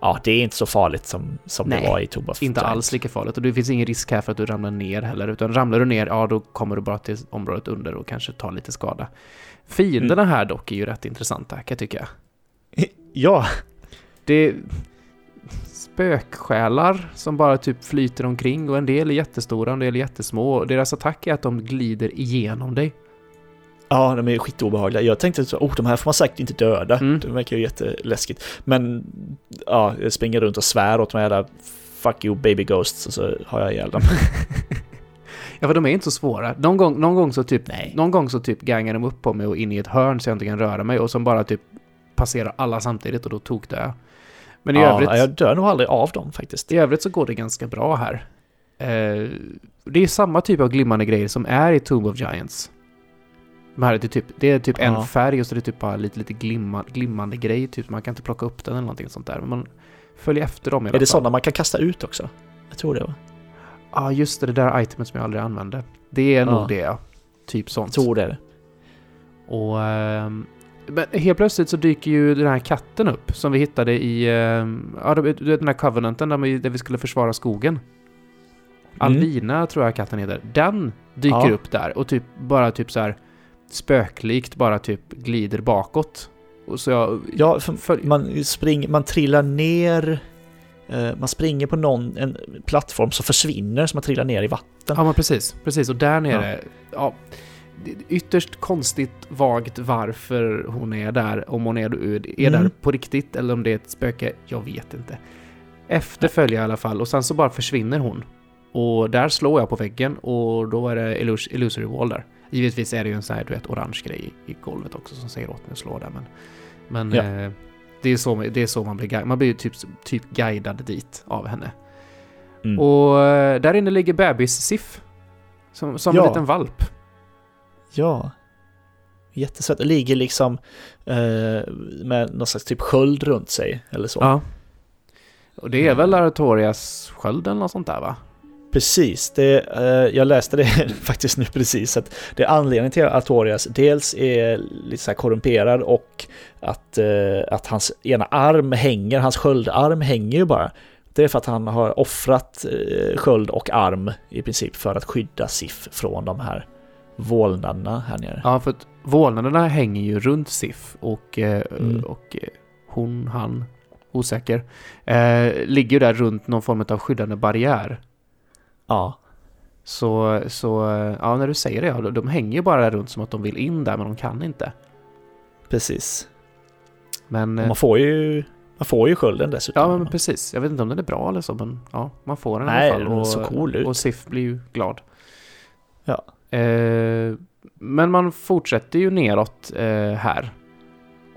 Ja, det är inte så farligt som, som Nej, det var i Tobas inte alls lika farligt och det finns ingen risk här för att du ramlar ner heller, utan ramlar du ner, ja då kommer du bara till området under och kanske tar lite skada. Fienderna mm. här dock är ju rätt intressanta, kan jag tycka. Ja. Det är spöksjälar som bara typ flyter omkring och en del är jättestora, en del är jättesmå. Deras attack är att de glider igenom dig. Ja, de är skitobehagliga. Jag tänkte att oh, de här får man säkert inte döda. Mm. Det verkar ju jätteläskigt. Men ja, jag springer runt och svär åt de här fuck you baby ghosts och så har jag ihjäl dem. ja, för de är inte så svåra. Någon gång, någon gång så typ, Nej. någon gång så typ gangar de upp på mig och in i ett hörn så jag inte kan röra mig och som bara typ passerar alla samtidigt och då tog jag. Men i ja, övrigt... jag dör nog aldrig av dem faktiskt. I övrigt så går det ganska bra här. Eh, det är samma typ av glimmande grejer som är i Tomb of Giants. De här är typ, det är typ ja. en färg och så är det typ bara lite, lite glimma, glimmande grej. Typ. Man kan inte plocka upp den eller någonting sånt där. Men man följer efter dem i Är det sådana man kan kasta ut också? Jag tror det va? Ja, ah, just det. Det där itemet som jag aldrig använde. Det är ja. nog det ja. Typ sånt. Jag tror det är det. Och... Um, men helt plötsligt så dyker ju den här katten upp som vi hittade i... Um, ja, den här covenanten där vi, där vi skulle försvara skogen. Mm. Alvina tror jag katten heter. Den dyker ja. upp där och typ bara typ så här spöklikt bara typ glider bakåt. Och så jag, ja, man, spring, man trillar ner, eh, man springer på någon, en plattform som försvinner så man trillar ner i vatten. Ja, men precis, precis. Och där nere, ja. ja ytterst konstigt vagt varför hon är där, om hon är, är mm. där på riktigt eller om det är ett spöke, jag vet inte. Efter följer jag i alla fall och sen så bara försvinner hon. Och där slår jag på väggen och då är det illusory wall där. Givetvis är det ju en sån här, du vet, orange grej i golvet också som säger åt mig att slå där, men... Men ja. eh, det, är så, det är så man blir guidad. Man blir ju typ, typ guidad dit av henne. Mm. Och eh, där inne ligger bebis-Sif. Som, som ja. en liten valp. Ja. Jättesött. Ligger liksom eh, med någon slags typ sköld runt sig, eller så. Ja. Och det är väl Aratorias sköld eller något sånt där va? Precis, det, eh, jag läste det faktiskt nu precis. Att det är anledningen till att Artorias dels är lite så korrumperad och att, eh, att hans ena arm hänger, hans sköldarm hänger ju bara. Det är för att han har offrat eh, sköld och arm i princip för att skydda Sif från de här vålnaderna här nere. Ja, för att vålnaderna hänger ju runt Sif och, mm. och hon, han, osäker, eh, ligger där runt någon form av skyddande barriär. Ja. Så, så ja, när du säger det, ja, de hänger ju bara där runt som att de vill in där, men de kan inte. Precis. Men... man får ju... Man får ju skölden dessutom. Ja, men precis. Jag vet inte om den är bra eller så, men ja, man får den Nej, i alla fall. Nej, den så cool ut. Och Sif blir ju glad. Ja. Eh, men man fortsätter ju neråt eh, här.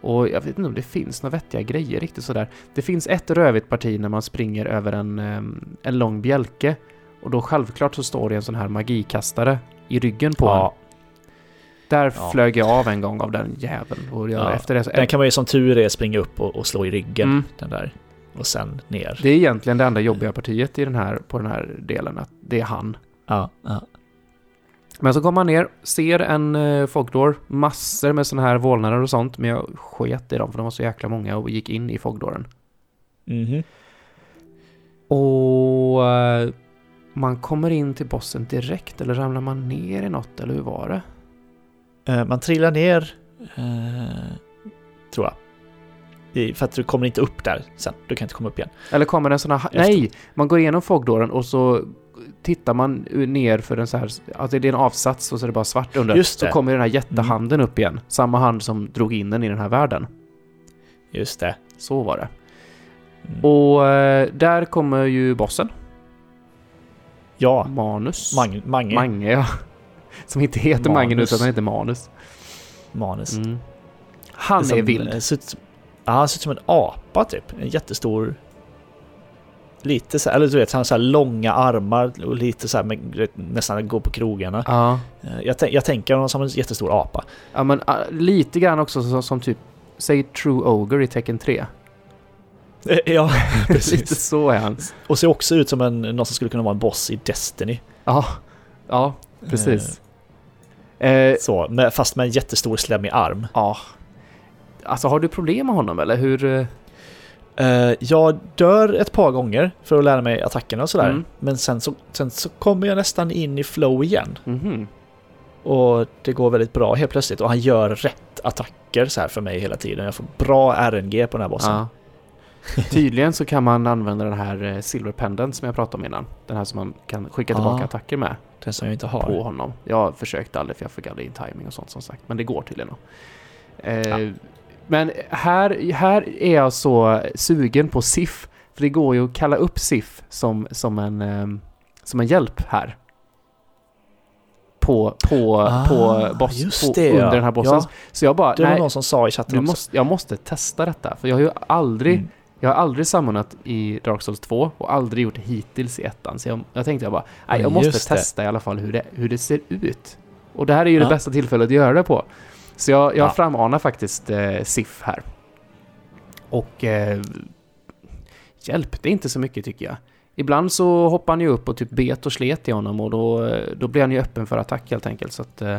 Och jag vet inte om det finns några vettiga grejer riktigt sådär. Det finns ett rövigt parti när man springer över en, en lång bjälke och då självklart så står det en sån här magikastare i ryggen på ja. Där ja. flög jag av en gång av den jäveln. Och jag, ja. efter det så, den kan man ju som tur är springa upp och, och slå i ryggen. Mm. Den där. Och sen ner. Det är egentligen det enda jobbiga partiet i den här, på den här delen. Att det är han. Ja, ja. Men så kommer man ner, ser en uh, Fogdor, massor med sådana här vålnader och sånt, men jag sket i dem för de var så jäkla många och gick in i Fogdoren. Mhm. och uh, man kommer in till bossen direkt eller ramlar man ner i något eller hur var det? Uh, man trillar ner, uh, tror jag. För att du kommer inte upp där sen. Du kan inte komma upp igen. Eller kommer en sån här... Efter. Nej! Man går igenom fogdåren och så tittar man ner för en så här... Alltså det är en avsats och så är det bara svart under. Just det. Så kommer den här jättehanden mm. upp igen. Samma hand som drog in den i den här världen. Just det. Så var det. Mm. Och uh, där kommer ju bossen. Ja. Manus. Mange. Mange, Mange ja. Som inte heter Manus. Magnus, utan heter Manus. Manus. Mm. Han är, är vild. Ser ut, ja, han ser ut som en apa typ. En jättestor... Lite så eller du vet, han har så här långa armar och lite så här, med, nästan går på krogarna. Ja. Eh, jag, jag tänker honom som en jättestor apa. Ja, men uh, lite grann också som, som typ, säg True Ogre i Tecken 3. Eh, ja, precis. lite så är han. Och ser också ut som en, någon som skulle kunna vara en boss i Destiny. Ja, ja precis. Eh, så, med, fast med en jättestor slemmig arm. Ja. Alltså har du problem med honom eller hur? Uh, jag dör ett par gånger för att lära mig attackerna och sådär. Mm. Men sen så, sen så kommer jag nästan in i flow igen. Mm. Och det går väldigt bra helt plötsligt. Och han gör rätt attacker så här för mig hela tiden. Jag får bra RNG på den här bossen. Ja. Tydligen så kan man använda den här eh, Silver Pendant som jag pratade om innan. Den här som man kan skicka tillbaka ah, attacker med. Den som jag inte har. På honom. Jag försökte aldrig för jag fick aldrig in timing och sånt som sagt. Men det går tydligen. Eh, ja. Men här, här är jag så sugen på SIF. För det går ju att kalla upp SIF som, som, en, um, som en hjälp här. På, på, ah, på, boss, på det, under den här bossen. Ja. Så jag bara, det var nej, någon som sa i chatten. Måste, jag måste testa detta. För jag har ju aldrig, mm. Jag har aldrig sammanat i Dark Souls 2 och aldrig gjort det hittills i ettan. Så jag, jag tänkte jag bara, nej, jag måste testa i alla fall hur det, hur det ser ut. Och det här är ju ja. det bästa tillfället att göra det på. Så jag, jag ja. framanar faktiskt eh, SIF här. Och eh, hjälp, det är inte så mycket tycker jag. Ibland så hoppar han ju upp och typ bet och slet i honom och då, eh, då blir han ju öppen för attack helt enkelt. Så att, eh,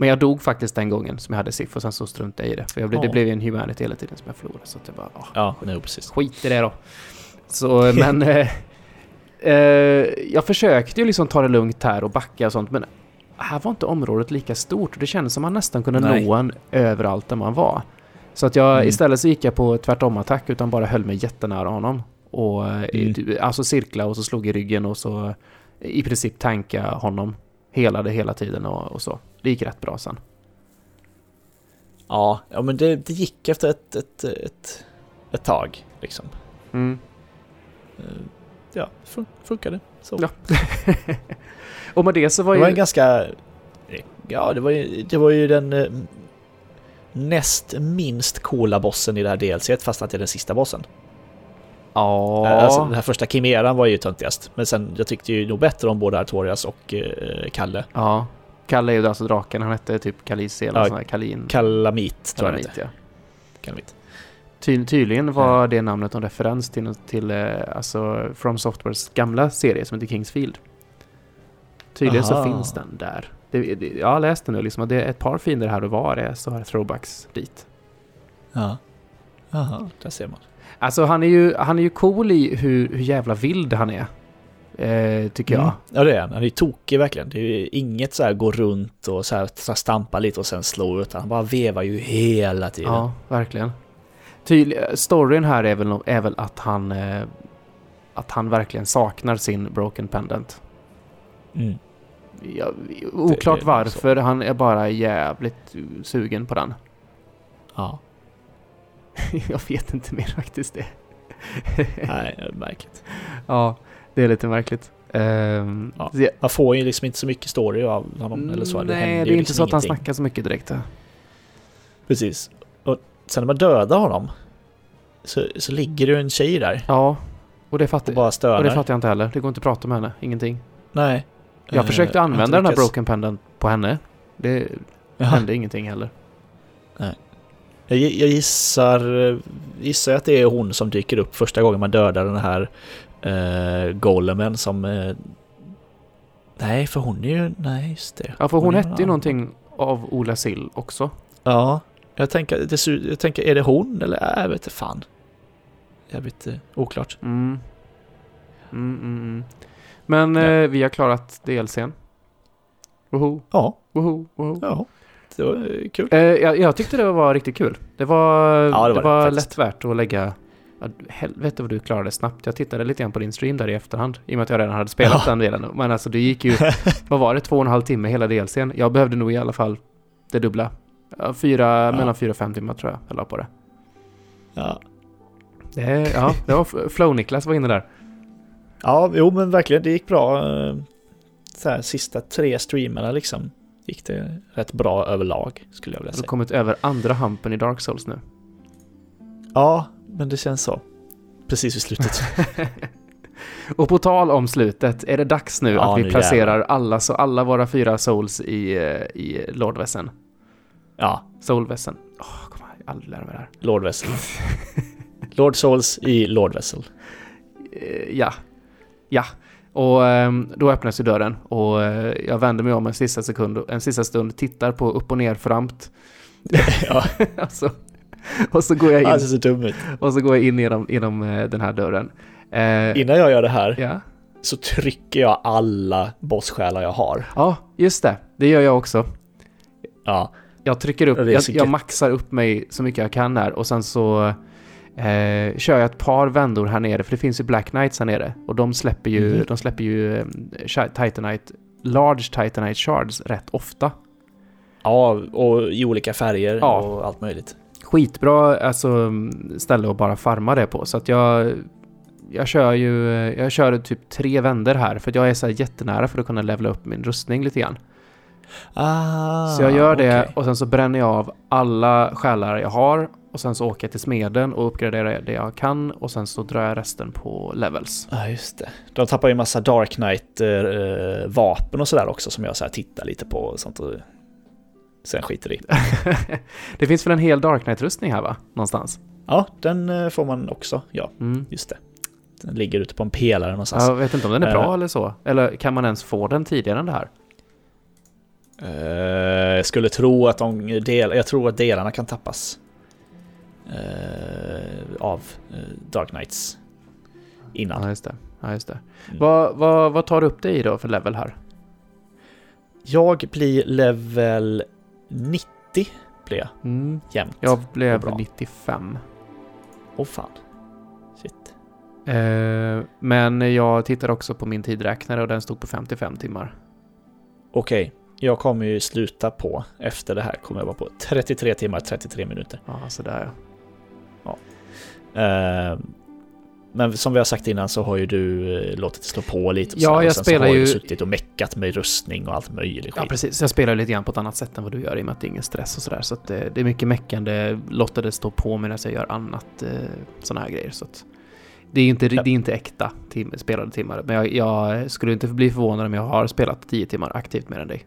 men jag dog faktiskt den gången som jag hade SIF och sen så struntade jag i det. För jag blev, ja. det blev ju en humanity hela tiden som jag förlorade. Så att jag bara, åh, ja, nej, precis. skit i det då. Så, men... Eh, eh, jag försökte ju liksom ta det lugnt här och backa och sånt, men här var inte området lika stort. Det kändes som man nästan kunde Nej. nå en överallt där man var. Så att jag mm. istället så gick jag på tvärtom-attack utan bara höll mig jättenära honom. Och eh, mm. alltså cirkla och så slog i ryggen och så i princip tanka honom. Helade hela tiden och, och så. Det gick rätt bra sen. Ja, ja men det, det gick efter ett, ett, ett, ett tag liksom. Mm. Eh, ja, fun funkade. Så. Ja. Och med det så var ju... Det var en ganska... Ja, det var ju, det var ju den eh, näst minst coola bossen i det här DLC, fast att det är den sista bossen. Ja. Eh, alltså, den här första Kimeran var ju töntigast. Men sen, jag tyckte ju nog bättre om både Artorias och eh, Kalle. Ja. Kalle är ju alltså draken, han hette typ Kalisi eller ja, sån här Kalin. Kalamit tror Kalamit, jag ja. Kalamit. Ty tydligen var det namnet en referens till, till eh, alltså From Softwares gamla serie som heter Kingsfield. Tydligen Aha. så finns den där. Det, det, jag har läst den nu, liksom, det är ett par fiender här och var är så här throwbacks dit. Ja. Jaha, där ser man. Alltså han är ju, han är ju cool i hur, hur jävla vild han är. Eh, tycker mm. jag. Ja det är han. Han är tokig verkligen. Det är inget så här gå runt och så här, så här stampa lite och sen slå utan han bara vevar ju hela tiden. Ja, verkligen. Tydlig, storyn här är väl, är väl att han eh, att han verkligen saknar sin broken pendant. Mm. Ja, oklart det, det varför, så. han är bara jävligt sugen på den. Ja. jag vet inte mer faktiskt det. Nej, det är märkligt. Ja, det är lite märkligt. Um, ja, man får ju liksom inte så mycket story av honom eller så. Nej, det, det är inte liksom så att han snackar så mycket direkt. Precis. Och sen när man dödar honom så, så ligger det en tjej där. Ja, och det fattar, och bara och det fattar jag inte heller. Det går inte att prata med henne, ingenting. Nej. Jag försökte uh, använda den här broken pendant på henne. Det Jaha. hände ingenting heller. Nej. Jag, jag gissar, gissar att det är hon som dyker upp första gången man dödar den här uh, golemen som... Uh, nej, för hon är ju... Nej, just det. Ja, för hon, hon hette ju någonting av Ola Sill också. Ja, jag tänker, det, jag tänker är det hon eller jag vet inte fan. Jag vet inte, oklart. Mm. Mm, mm, mm. Men ja. eh, vi har klarat DLCn. Woho! Ja. Woho, woho. Ja, det var eh, kul. Eh, jag, jag, tyckte det var riktigt kul. Det var, ja, det var, det var lätt värt att lägga... Helvete vad du klarade snabbt. Jag tittade lite grann på din stream där i efterhand. I och med att jag redan hade spelat ja. den delen. Men alltså det gick ju... vad var det? Två och en halv timme hela DLCn. Jag behövde nog i alla fall det dubbla. Fyra, ja. mellan fyra och fem timmar tror jag jag la på det. Ja. Det, ja, det var Flow-Niklas var inne där. Ja, jo men verkligen, det gick bra. så här, sista tre streamerna liksom gick det rätt bra överlag skulle jag vilja säga. Har du kommit över andra hampen i Dark Souls nu? Ja, men det känns så. Precis vid slutet. Och på tal om slutet, är det dags nu ja, att vi nu placerar alla, så alla våra fyra souls i, eh, i Lordvässen? Ja. Soulvässen. Åh, oh, kom här, jag aldrig lära mig det här. Lordvässel. Lord Souls i Lordvässel. Eh, ja. Ja. Och ehm, då öppnas ju dörren och eh, jag vänder mig om en sista sekund, en sista stund, tittar på upp och ner framt. ja. alltså, och så går jag in. Han ser så dum ut. Och så går jag in genom, genom den här dörren. Eh, Innan jag gör det här ja. så trycker jag alla bosssjälar jag har. Ja, just det. Det gör jag också. Ja. Jag trycker upp, jag, jag, maxar upp mig så mycket jag kan här och sen så eh, kör jag ett par vändor här nere, för det finns ju Black Knights här nere. Och de släpper ju, mm. de släpper ju eh, Titanite, Large Titanite Shards rätt ofta. Ja, och i olika färger ja. och allt möjligt. Skitbra alltså, ställe att bara farma det på, så att jag jag kör ju, jag kör typ tre vänder här för att jag är så här jättenära för att kunna levla upp min rustning lite grann. Ah, så jag gör det okay. och sen så bränner jag av alla själar jag har och sen så åker jag till smeden och uppgraderar det jag kan och sen så drar jag resten på levels. Ja, ah, just det. De tappar ju massa Dark Knight-vapen eh, och sådär också som jag så här tittar lite på och sånt sen skiter i. det finns väl en hel Dark Knight-rustning här va? Någonstans? Ja, den eh, får man också. Ja, mm. just det. Den ligger ute på en pelare någonstans. Jag vet inte om den är bra uh, eller så. Eller kan man ens få den tidigare än det här? Uh, jag skulle tro att de del, jag tror att delarna kan tappas. Uh, av Dark Knights. Innan. Ja, just det. Ja, just det. Mm. Vad, vad, vad tar du upp dig i då för level här? Jag blir level 90 blir jag. Mm. Jämt. Jag blev 95. Åh oh, fan. Eh, men jag tittar också på min tidräknare och den stod på 55 timmar. Okej, okay. jag kommer ju sluta på, efter det här kommer jag vara på 33 timmar 33 minuter. Ja, sådär ja. ja. Uh, men som vi har sagt innan så har ju du eh, låtit det slå på lite. Och ja, så, jag och spelar så har ju... suttit och meckat med rustning och allt möjligt Ja, precis. Jag spelar lite grann på ett annat sätt än vad du gör i och med att det är ingen stress och sådär. Så att det, det är mycket meckande, låter det stå på medan jag gör annat, eh, sådana här grejer. Så det är inte, ja. det är inte äkta tim spelade timmar, men jag, jag, skulle inte bli förvånad om jag har spelat 10 timmar aktivt mer än dig.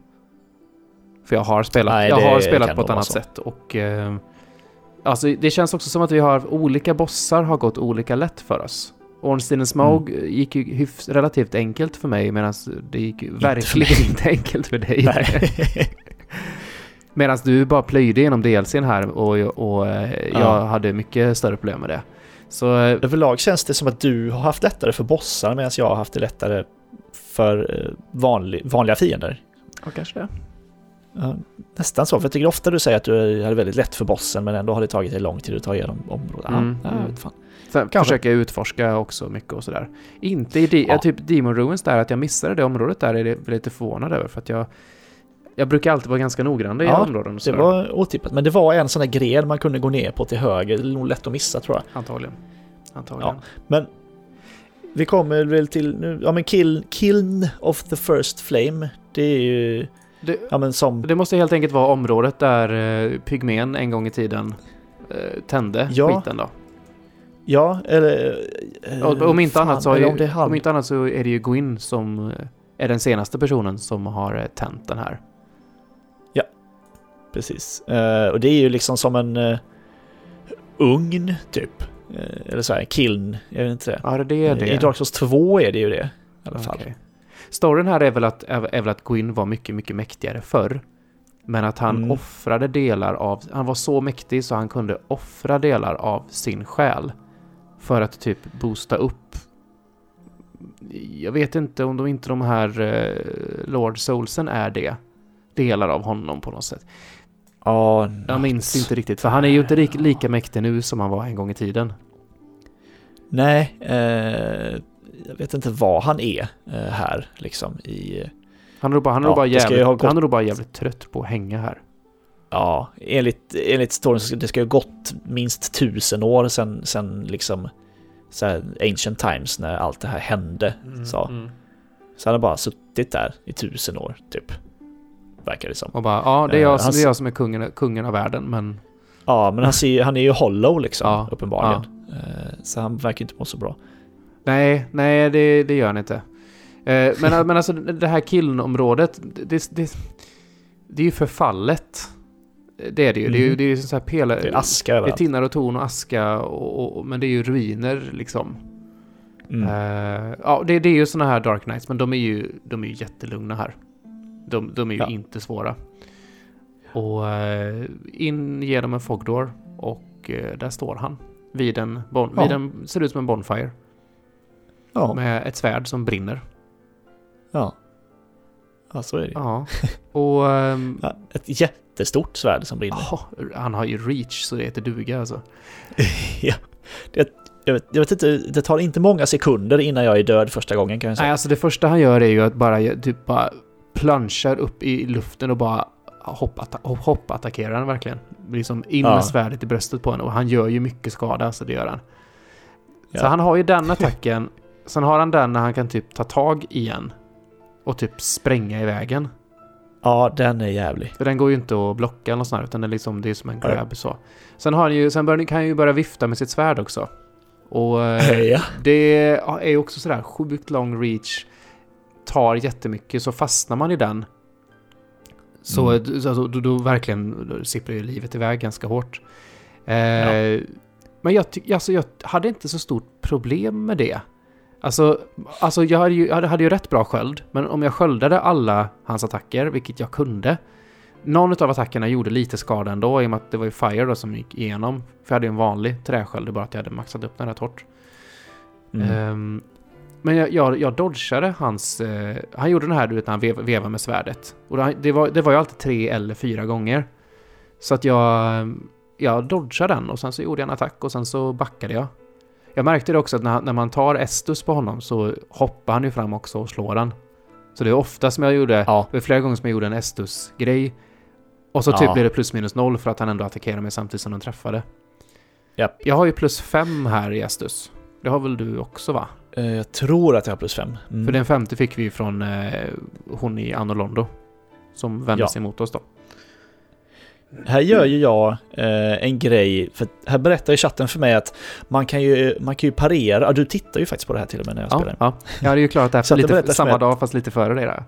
För jag har spelat, Nej, jag har spelat på ett annat så. sätt och... Eh, alltså det känns också som att vi har olika bossar har gått olika lätt för oss. Ornstein Smog mm. gick ju hyfs, relativt enkelt för mig medan det gick inte verkligen inte enkelt för dig. medan du bara plöjde genom DLCn här och, och eh, jag ja. hade mycket större problem med det. Så överlag känns det som att du har haft lättare för bossar medan jag har haft det lättare för eh, vanlig, vanliga fiender. Ja, kanske det. Ja, nästan så, för jag tycker ofta du säger att du hade väldigt lätt för bossen men ändå har det tagit dig lång tid att ta igenom området. Mm, ja, mm. fan. Sen Kanske. försöker jag utforska också mycket och sådär. Inte i ja. typ Demon Ruins där, att jag missade det området där är det lite förvånad över för att jag jag brukar alltid vara ganska noggrann i ja, områden. det var otippat. Men det var en sån där gren man kunde gå ner på till höger. Det är nog lätt att missa tror jag. Antagligen. Antagligen. Ja, men vi kommer väl till nu. Ja, men kill, Kiln of the First Flame. Det är ju... Det, ja, men som... det måste helt enkelt vara området där uh, pygmen en gång i tiden uh, tände ja. skiten då. Ja, eller... Uh, om, inte fan, annat så ju, om, om, inte annat så är det ju Gwyn som är den senaste personen som har tänt den här precis. Uh, och det är ju liksom som en uh, ugn, typ. Uh, eller så här, kiln, jag vet inte det. Ja, det är det. I Dark Souls 2 är det ju det, i alla fall. Okay. Storyn här är väl att, är, väl att Gwyn var mycket, mycket mäktigare förr. Men att han mm. offrade delar av, han var så mäktig så han kunde offra delar av sin själ. För att typ boosta upp jag vet inte om de inte de här uh, Lord Soulsen är det. Delar av honom på något sätt. Ja, Jag minns inte riktigt, för han är ju inte lika, lika mäktig nu som han var en gång i tiden. Nej, eh, jag vet inte vad han är eh, här liksom i... Han är nog bara, han är ja, bara, jävligt, gått... han är bara jävligt trött på att hänga här. Ja, enligt, enligt storyn så ska det ska ha gått minst tusen år sedan, sedan liksom så ancient times när allt det här hände. Mm, så. Mm. Så han har bara suttit där i tusen år, typ. Verkar det som. Och bara, ja det är jag, uh, det är jag som är kungen, kungen av världen, men... Ja, men han, ser, han är ju hollow liksom, ja, uppenbarligen. Ja. Uh, så han verkar inte må så bra. Nej, nej det, det gör han inte. Uh, men, men alltså det här kilnområdet, det, det, det är ju förfallet. Det är det ju. Mm. Det är ju det är så här pelare. Det är aska Det är tinnar och torn och aska. Och, och, men det är ju ruiner liksom. Mm. Uh, ja, det, det, är ju sådana här Dark Knights, men de är ju, de är ju jättelugna här. De, de är ju ja. inte svåra. Och uh, in genom en fogdoor och uh, där står han. Vid en, bon, ja. vid en, ser ut som en bonfire. Ja. Med ett svärd som brinner. Ja. Ja, så är det Ja. Och... Um, ja, ett jättestort svärd som brinner. Ja, han har ju reach så det heter duga alltså. ja. Det, jag, vet, jag vet inte, det tar inte många sekunder innan jag är död första gången kan jag säga. Nej, alltså det första han gör är ju att bara, typ bara planchar upp i luften och bara hoppattackerar hopp, den verkligen. Liksom in ja. med svärdet i bröstet på henne och han gör ju mycket skada, så det gör han. Ja. Så han har ju den attacken, sen har han den när han kan typ ta tag igen och typ spränga i vägen. Ja, den är jävlig. För den går ju inte att blocka eller sånt utan det är, liksom, det är som en grab ja. så. Sen, har han ju, sen bör, kan han ju börja vifta med sitt svärd också. Och ja. det är ju också sådär sjukt lång reach. Tar jättemycket, så fastnar man i den. Så, mm. så alltså, då, då, verkligen då sipprar ju livet iväg ganska hårt. Eh, ja. Men jag, alltså, jag hade inte så stort problem med det. Alltså, alltså jag, hade ju, jag hade ju rätt bra sköld, men om jag sköldade alla hans attacker, vilket jag kunde, någon av attackerna gjorde lite skada ändå, i och med att det var ju Fire då som gick igenom. För jag hade ju en vanlig träsköld, bara att jag hade maxat upp den rätt hårt. Mm. Um, men jag, jag, jag dodgade hans... Uh, han gjorde den här du vet, när han vev, vevade med svärdet. Och det var, det var ju alltid tre eller fyra gånger. Så att jag... Jag dodgade den och sen så gjorde jag en attack och sen så backade jag. Jag märkte det också att när, när man tar Estus på honom så hoppar han ju fram också och slår den. Så det är ofta som jag gjorde, ja. det är flera gånger som jag gjorde en Estus-grej. Och så typ ja. blir det plus minus noll för att han ändå attackerar mig samtidigt som den träffade. Yep. Jag har ju plus fem här i Estus. Det har väl du också va? Uh, jag tror att jag har plus fem. Mm. För den femte fick vi från uh, hon i Anno Londo. Som vände ja. sig mot oss då. Här gör ju jag eh, en grej, för här berättar ju chatten för mig att man kan ju, man kan ju parera, ja, du tittar ju faktiskt på det här till och med när jag ja, spelar. Ja, jag hade ju klarat det här lite, samma dag fast lite före det där.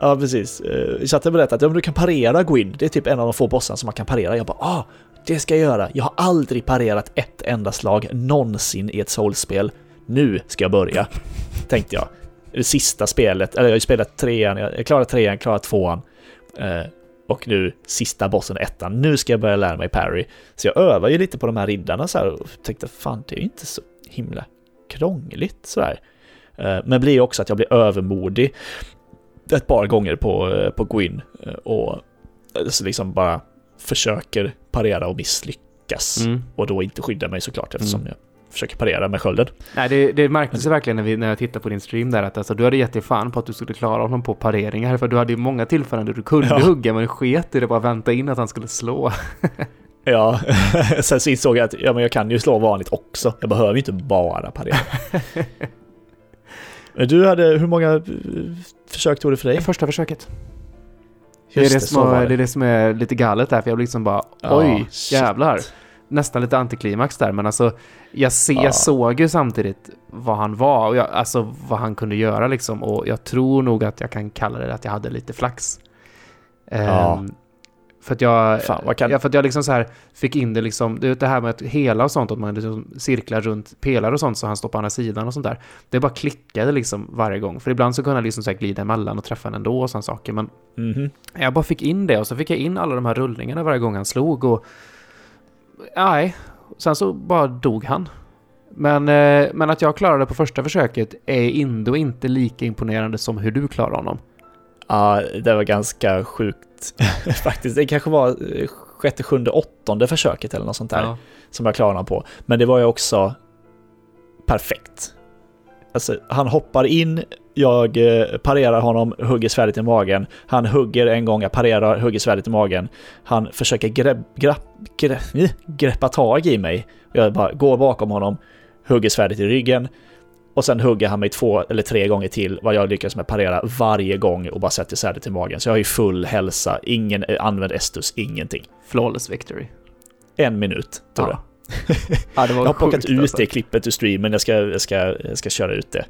Ja, precis. Uh, chatten berättar att om du kan parera Gwyn, det är typ en av de få bossarna som man kan parera. Jag bara ah, det ska jag göra. Jag har aldrig parerat ett enda slag någonsin i ett soulspel. Nu ska jag börja, tänkte jag. Det sista spelet, eller jag har ju spelat trean, jag klarade trean, klarat tvåan. Och nu sista bossen, ettan. Nu ska jag börja lära mig parry. Så jag övar ju lite på de här riddarna så här och tänkte fan det är ju inte så himla krångligt sådär. Eh, men blir också att jag blir övermodig ett par gånger på, eh, på Gwyn eh, och så liksom bara försöker parera och misslyckas. Mm. Och då inte skydda mig såklart eftersom mm. jag försöker parera med skölden. Nej, det, det märktes verkligen när, vi, när jag tittade på din stream där att alltså, du hade gett dig fan på att du skulle klara honom på pareringar. För du hade ju många tillfällen där du kunde ja. hugga men sket i det bara vänta in att han skulle slå. ja, sen så insåg jag att ja, men jag kan ju slå vanligt också. Jag behöver ju inte bara parera. du hade, hur många eh, försök tog det för dig? Första försöket. det, är det, som är, det. är det som är lite galet där, för jag blir liksom bara oj, ja, jävlar nästan lite antiklimax där, men alltså jag, se, ja. jag såg ju samtidigt vad han var och jag, alltså vad han kunde göra liksom och jag tror nog att jag kan kalla det att jag hade lite flax. Ja. Um, för att jag, Fan, kan... ja, för att jag liksom så här fick in det liksom, det, det här med att hela och sånt, att man liksom cirklar runt pelare och sånt så han står på andra sidan och sånt där. Det bara klickade liksom varje gång. För ibland så kunde han liksom så här glida emellan och träffa en ändå och sådana saker. Men mm -hmm. jag bara fick in det och så fick jag in alla de här rullningarna varje gång han slog och nej, sen så bara dog han. Men, eh, men att jag klarade det på första försöket är ändå inte lika imponerande som hur du klarar honom. Ja, det var ganska sjukt faktiskt. Det kanske var eh, sjätte, sjunde, åttonde försöket eller något sånt där ja. som jag klarade honom på. Men det var ju också perfekt. Alltså, han hoppar in, jag eh, parerar honom, hugger svärdet i magen. Han hugger en gång, jag parerar, hugger svärdet i magen. Han försöker grepp, grepp, grepp, greppa tag i mig. Jag bara går bakom honom, hugger svärdet i ryggen. Och sen hugger han mig två eller tre gånger till vad jag lyckas med parera varje gång och bara sätter svärdet till magen. Så jag har ju full hälsa, ingen använd Estus, ingenting. Flawless victory. En minut, tror ja. jag. ja, jag har plockat ut alltså. det klippet ur streamen, jag ska, jag ska, jag ska köra ut det.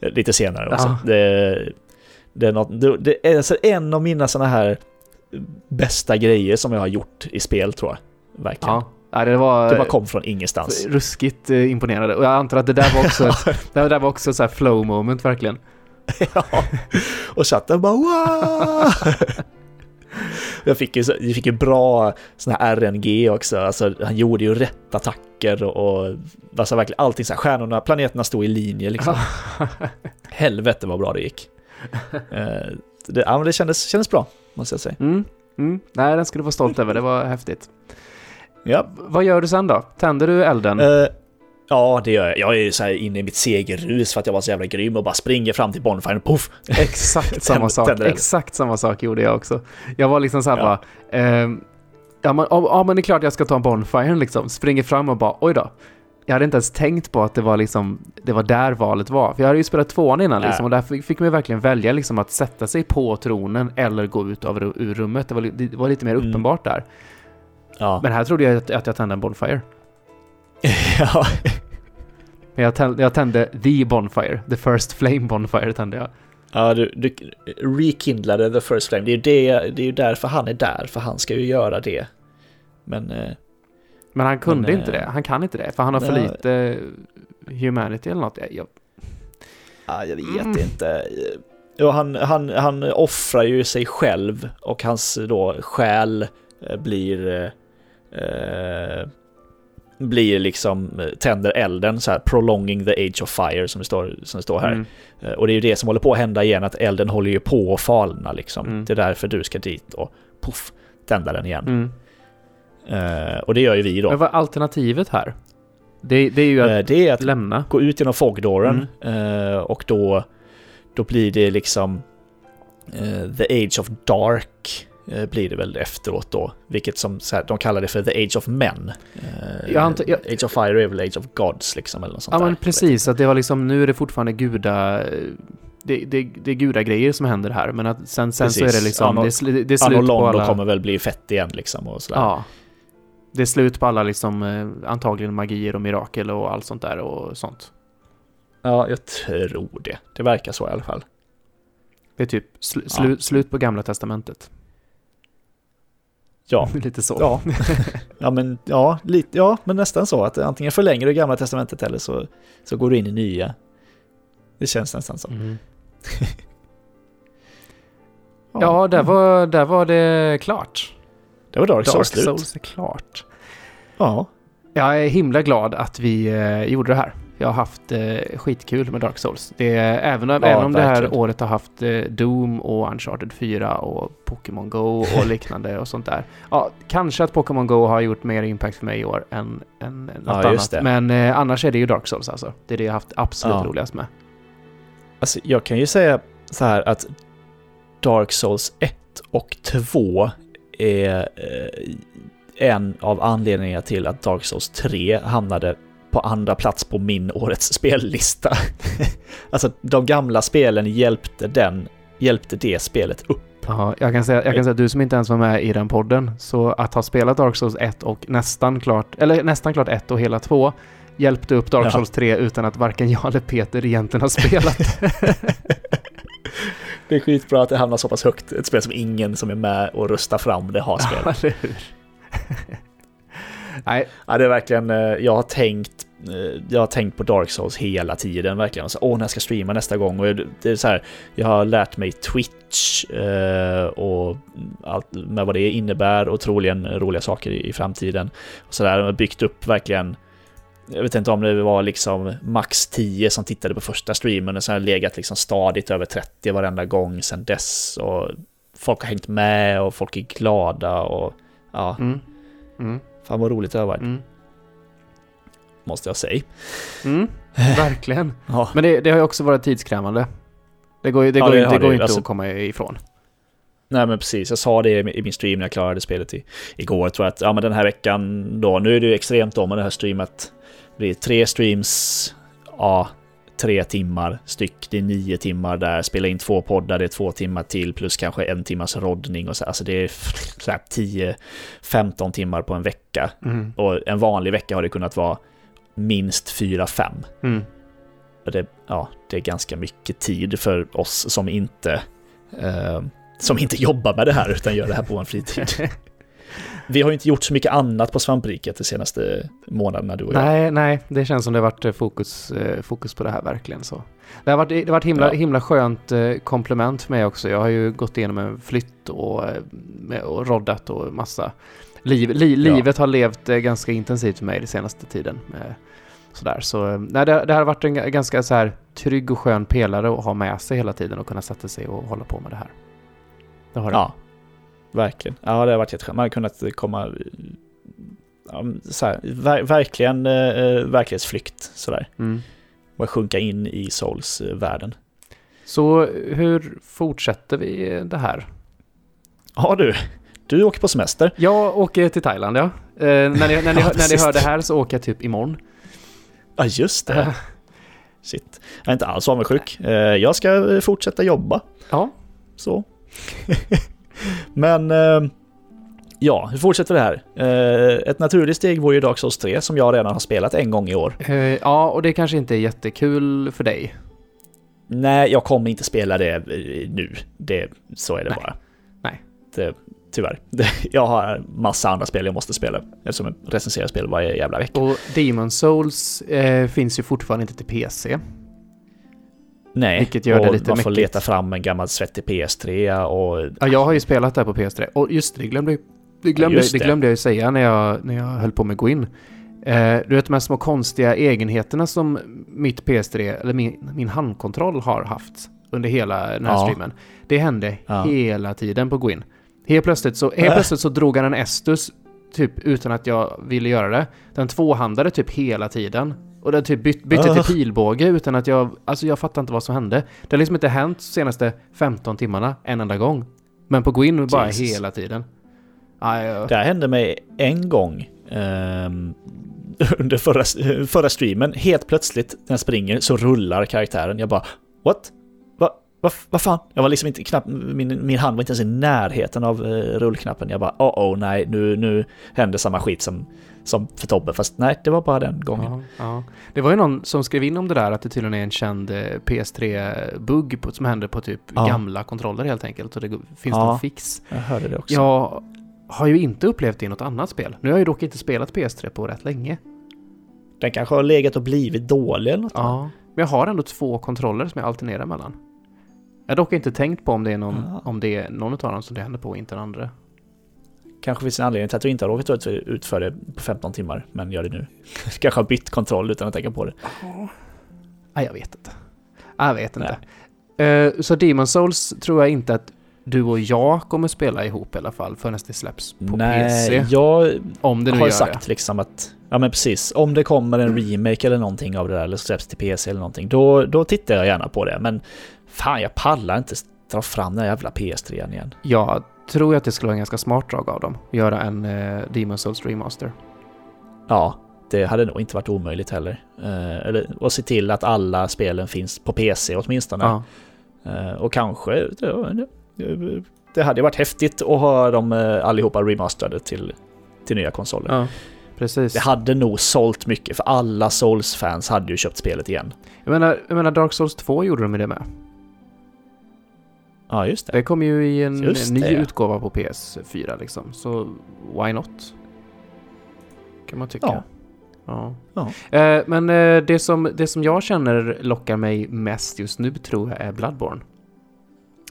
Lite senare också. Ja. Det, det, är något, det, är alltså en av mina sådana här bästa grejer som jag har gjort i spel tror jag. Verkligen. Ja. Ja, det, var, det bara kom från ingenstans. Ruskigt eh, imponerande. Och jag antar att det där var också, det där var också så flow moment verkligen. ja, och chatten bara wow! jag, fick ju, jag fick ju bra sån här RNG också, alltså han gjorde ju rätt attacker och, och alltså verkligen allting så här, stjärnorna, planeterna stod i linje liksom. Helvete vad bra det gick. Eh, det, ja, men det kändes, kändes bra, måste jag säga. Mm, mm. Nej, den ska du vara stolt över, det var häftigt. Ja. Vad gör du sen då? Tänder du elden? Uh, ja, det gör jag. Jag är så här inne i mitt segerrus för att jag var så jävla grym och bara springer fram till bonfiren, poff! Exakt samma sak. Exakt samma sak gjorde jag också. Jag var liksom så här ja. bara... Uh, ja, men, ja, men det är klart jag ska ta en bonfire liksom. Springer fram och bara, oj då. Jag hade inte ens tänkt på att det var liksom, det var där valet var. För jag hade ju spelat tvåan innan liksom, och där fick man verkligen välja liksom att sätta sig på tronen eller gå ut av, ur rummet. Det var, det var lite mer mm. uppenbart där. Ja. Men här trodde jag att, att jag tände en Bonfire. ja. Men jag tände, jag tände the Bonfire. The First Flame Bonfire tände jag. Ja, du, du rekindlade The First Flame. Det är ju det, det är därför han är där, för han ska ju göra det. Men... Eh, men han kunde men, inte eh, det. Han kan inte det, för han har för lite humanity eller något. Jag. Ja, jag vet mm. inte. Ja, han, han, han offrar ju sig själv och hans då själ eh, blir eh, blir liksom, eh, tänder elden, så här prolonging the age of fire som det står, som det står här. Mm. Eh, och det är ju det som håller på att hända igen, att elden håller ju på att falna liksom. Mm. Det är därför du ska dit och poff, tända den igen. Mm. Uh, och det gör ju vi då. Men vad är alternativet här? Det, det är ju att, uh, det är att lämna. gå ut genom fogdåren uh, och då, då blir det liksom the age of dark blir det väl efteråt då. Vilket som, så här, de kallar det för the age of men. Eh, jag antar, jag, age of fire är väl age of gods liksom eller något sånt Ja där. men precis, att det var liksom, nu är det fortfarande guda... Det, det, det är gudagrejer som händer här, men att sen, sen så är det liksom... Anno, det, det är slut på alla... kommer väl bli fett igen liksom och sådär. Ja. Det är slut på alla liksom, eh, antagligen magier och mirakel och allt sånt där och sånt. Ja, jag tror det. Det verkar så i alla fall. Det är typ sl ja. slut på gamla testamentet. Ja. lite så. Ja. ja, men, ja, lite, ja, men nästan så att antingen förlänger du gamla testamentet eller så, så går du in i nya. Det känns nästan så. Mm. ja, ja där, var, där var det klart. Det var Dark Souls Dark slut. Souls är klart. Ja. Jag är himla glad att vi eh, gjorde det här. Jag har haft eh, skitkul med Dark Souls. Det även, ja, även om det här året har haft eh, Doom och Uncharted 4 och Pokémon Go och liknande och sånt där. Ja, kanske att Pokémon Go har gjort mer impact för mig i år än, än något ja, annat. Men eh, annars är det ju Dark Souls alltså. Det är det jag haft absolut ja. roligast med. Alltså, jag kan ju säga så här att Dark Souls 1 och 2 är eh, en av anledningarna till att Dark Souls 3 hamnade på andra plats på min årets spellista. alltså de gamla spelen hjälpte den, hjälpte det spelet upp. Ja, jag kan, säga, jag kan säga att du som inte ens var med i den podden, så att ha spelat Dark Souls 1 och nästan klart, eller nästan klart 1 och hela 2 hjälpte upp Dark Souls 3 utan att varken jag eller Peter egentligen har spelat. det är skitbra att det hamnar så pass högt. Ett spel som ingen som är med och röstar fram det har spelat. Ja, Nej. Ja, det är verkligen, eh, jag har tänkt eh, jag har tänkt på Dark Souls hela tiden verkligen. Så, Åh, när jag ska streama nästa gång. Och det är så här, jag har lärt mig Twitch eh, och allt med vad det innebär och troligen roliga saker i, i framtiden. Och så där, jag har byggt upp verkligen jag vet inte om det var liksom max 10 som tittade på första streamen och sen har legat liksom stadigt över 30 varenda gång sedan dess. Och folk har hängt med och folk är glada och ja. Mm. Mm. Fan vad roligt det har varit. Mm. Måste jag säga. Mm, verkligen. ja. Men det, det, har ju också varit tidskrävande. Det går, det ja, går, det, det går inte alltså, att komma ifrån. Nej men precis, jag sa det i min stream när jag klarade spelet i, igår. Jag tror att ja, men den här veckan då, nu är det ju extremt då med det här streamet. Det blir tre streams ja, tre timmar styck, det är nio timmar där, spela in två poddar, det är två timmar till plus kanske en timmas roddning och så, alltså det är så 10-15 timmar på en vecka. Mm. Och en vanlig vecka har det kunnat vara minst 4-5. Mm. det, ja, det är ganska mycket tid för oss som inte, eh, som inte jobbar med det här utan gör det här på en fritid. Vi har ju inte gjort så mycket annat på svampriket de senaste månaderna du och jag. Nej, nej, det känns som det har varit eh, fokus, eh, fokus på det här verkligen så. Det har varit, det har varit himla, ja. himla skönt eh, komplement för mig också. Jag har ju gått igenom en flytt och, och roddat och massa. Liv, li, ja. Livet har levt ganska intensivt för mig den senaste tiden. Sådär, så nej, det, det har varit en ganska så här trygg och skön pelare att ha med sig hela tiden och kunna sätta sig och hålla på med det här. Det har det. Ja, Verkligen. Ja, det har varit jätteskönt. Man har kunnat komma... Ja, så här, ver verkligen eh, verklighetsflykt sådär. Mm. Och sjunka in i Souls-världen. Så hur fortsätter vi det här? Ja du, du åker på semester. Jag åker till Thailand ja. Eh, när ni, när, ni, ja, när ni hör det här så åker jag typ imorgon. Ja just det. Shit. Jag är inte alls avundsjuk. Eh, jag ska fortsätta jobba. Ja. Så. Men eh, ja, hur fortsätter det här? Eh, ett naturligt steg vore ju Dark Souls 3 som jag redan har spelat en gång i år. Eh, ja, och det kanske inte är jättekul för dig. Nej, jag kommer inte spela det nu. Det, så är det Nej. bara. Nej. Det, tyvärr. Jag har massa andra spel jag måste spela eftersom jag recenserar spel varje jävla vecka. Och Demon Souls eh, finns ju fortfarande inte till PC. Nej, Vilket gör och det lite man får leta fram en gammal svettig PS3 och... Ja, jag har ju spelat där på PS3. Och just det, glömde, det glömde, ja, det. det glömde jag ju säga när jag, när jag höll på med Gå in. Eh, du vet de här små konstiga egenheterna som mitt PS3, eller min, min handkontroll har haft under hela den här ja. streamen. Det hände ja. hela tiden på Gå in. Helt plötsligt så, helt äh. plötsligt så drog han en Estus typ utan att jag ville göra det. Den tvåhandade typ hela tiden. Och den typ byt, bytte till pilbåge utan att jag... Alltså jag fattar inte vad som hände. Det har liksom inte hänt de senaste 15 timmarna en enda gång. Men på Gwyn bara Jesus. hela tiden. Ah, ja. Det här hände mig en gång. Um, under förra, förra streamen. Helt plötsligt när jag springer så rullar karaktären. Jag bara What? Vad va, va fan? Jag var liksom inte knappt, min, min hand var inte ens i närheten av uh, rullknappen. Jag bara oh oh nej, nu, nu händer samma skit som som för Tobbe, fast nej, det var bara den gången. Ja, ja. Det var ju någon som skrev in om det där, att det tydligen är en känd eh, PS3-bugg som händer på typ ja. gamla kontroller helt enkelt, och det finns ja, någon fix. jag hörde det också. Jag har ju inte upplevt det i något annat spel. Nu har jag ju dock inte spelat PS3 på rätt länge. Den kanske har legat och blivit dålig eller något? Ja, men jag har ändå två kontroller som jag alternerar mellan. Jag har dock inte tänkt på om det är någon, om det är någon av dem som det händer på och inte den andra. Kanske finns en anledning till att du inte har råkat ut för det på 15 timmar, men gör det nu. Kanske har bytt kontroll utan att tänka på det. Nej, jag vet inte. Jag vet inte. Uh, så Demon Souls tror jag inte att du och jag kommer spela ihop i alla fall förrän det släpps på Nej, PC. Jag om det nu har sagt det. liksom att, ja men precis, om det kommer en remake eller någonting av det där eller släpps till PC eller någonting, då, då tittar jag gärna på det. Men fan, jag pallar inte dra fram den jävla PS3 igen. Ja, tror jag att det skulle vara en ganska smart drag av dem. Att göra en eh, Demon Souls Remaster. Ja, det hade nog inte varit omöjligt heller. Eh, eller att se till att alla spelen finns på PC åtminstone. Ja. Eh, och kanske, det, det hade varit häftigt att ha dem eh, allihopa remasterade till, till nya konsoler. Ja, precis. Det hade nog sålt mycket, för alla Souls-fans hade ju köpt spelet igen. Jag menar, jag menar Dark Souls 2 gjorde de ju det med. Ja, just det. Det kom ju i en just ny det, utgåva på PS4 liksom. Så why not? Kan man tycka. Ja. Ja. ja. Eh, men eh, det, som, det som jag känner lockar mig mest just nu tror jag är Bloodborne.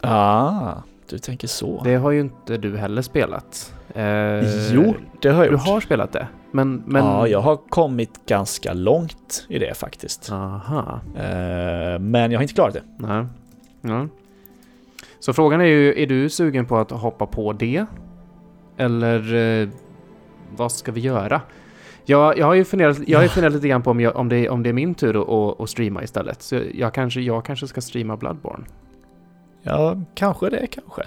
Ah, du tänker så. Det har ju inte du heller spelat. Eh, jo, det har jag gjort. Du har spelat det? Men, men... Ja, jag har kommit ganska långt i det faktiskt. Aha. Eh, men jag har inte klarat det. Nej. Ja. Så frågan är ju, är du sugen på att hoppa på det? Eller eh, vad ska vi göra? Jag, jag har ju funderat, jag har funderat lite grann på om, jag, om, det, om det är min tur att, att streama istället. Så jag kanske, jag kanske ska streama Bloodborne. Ja, kanske det, kanske.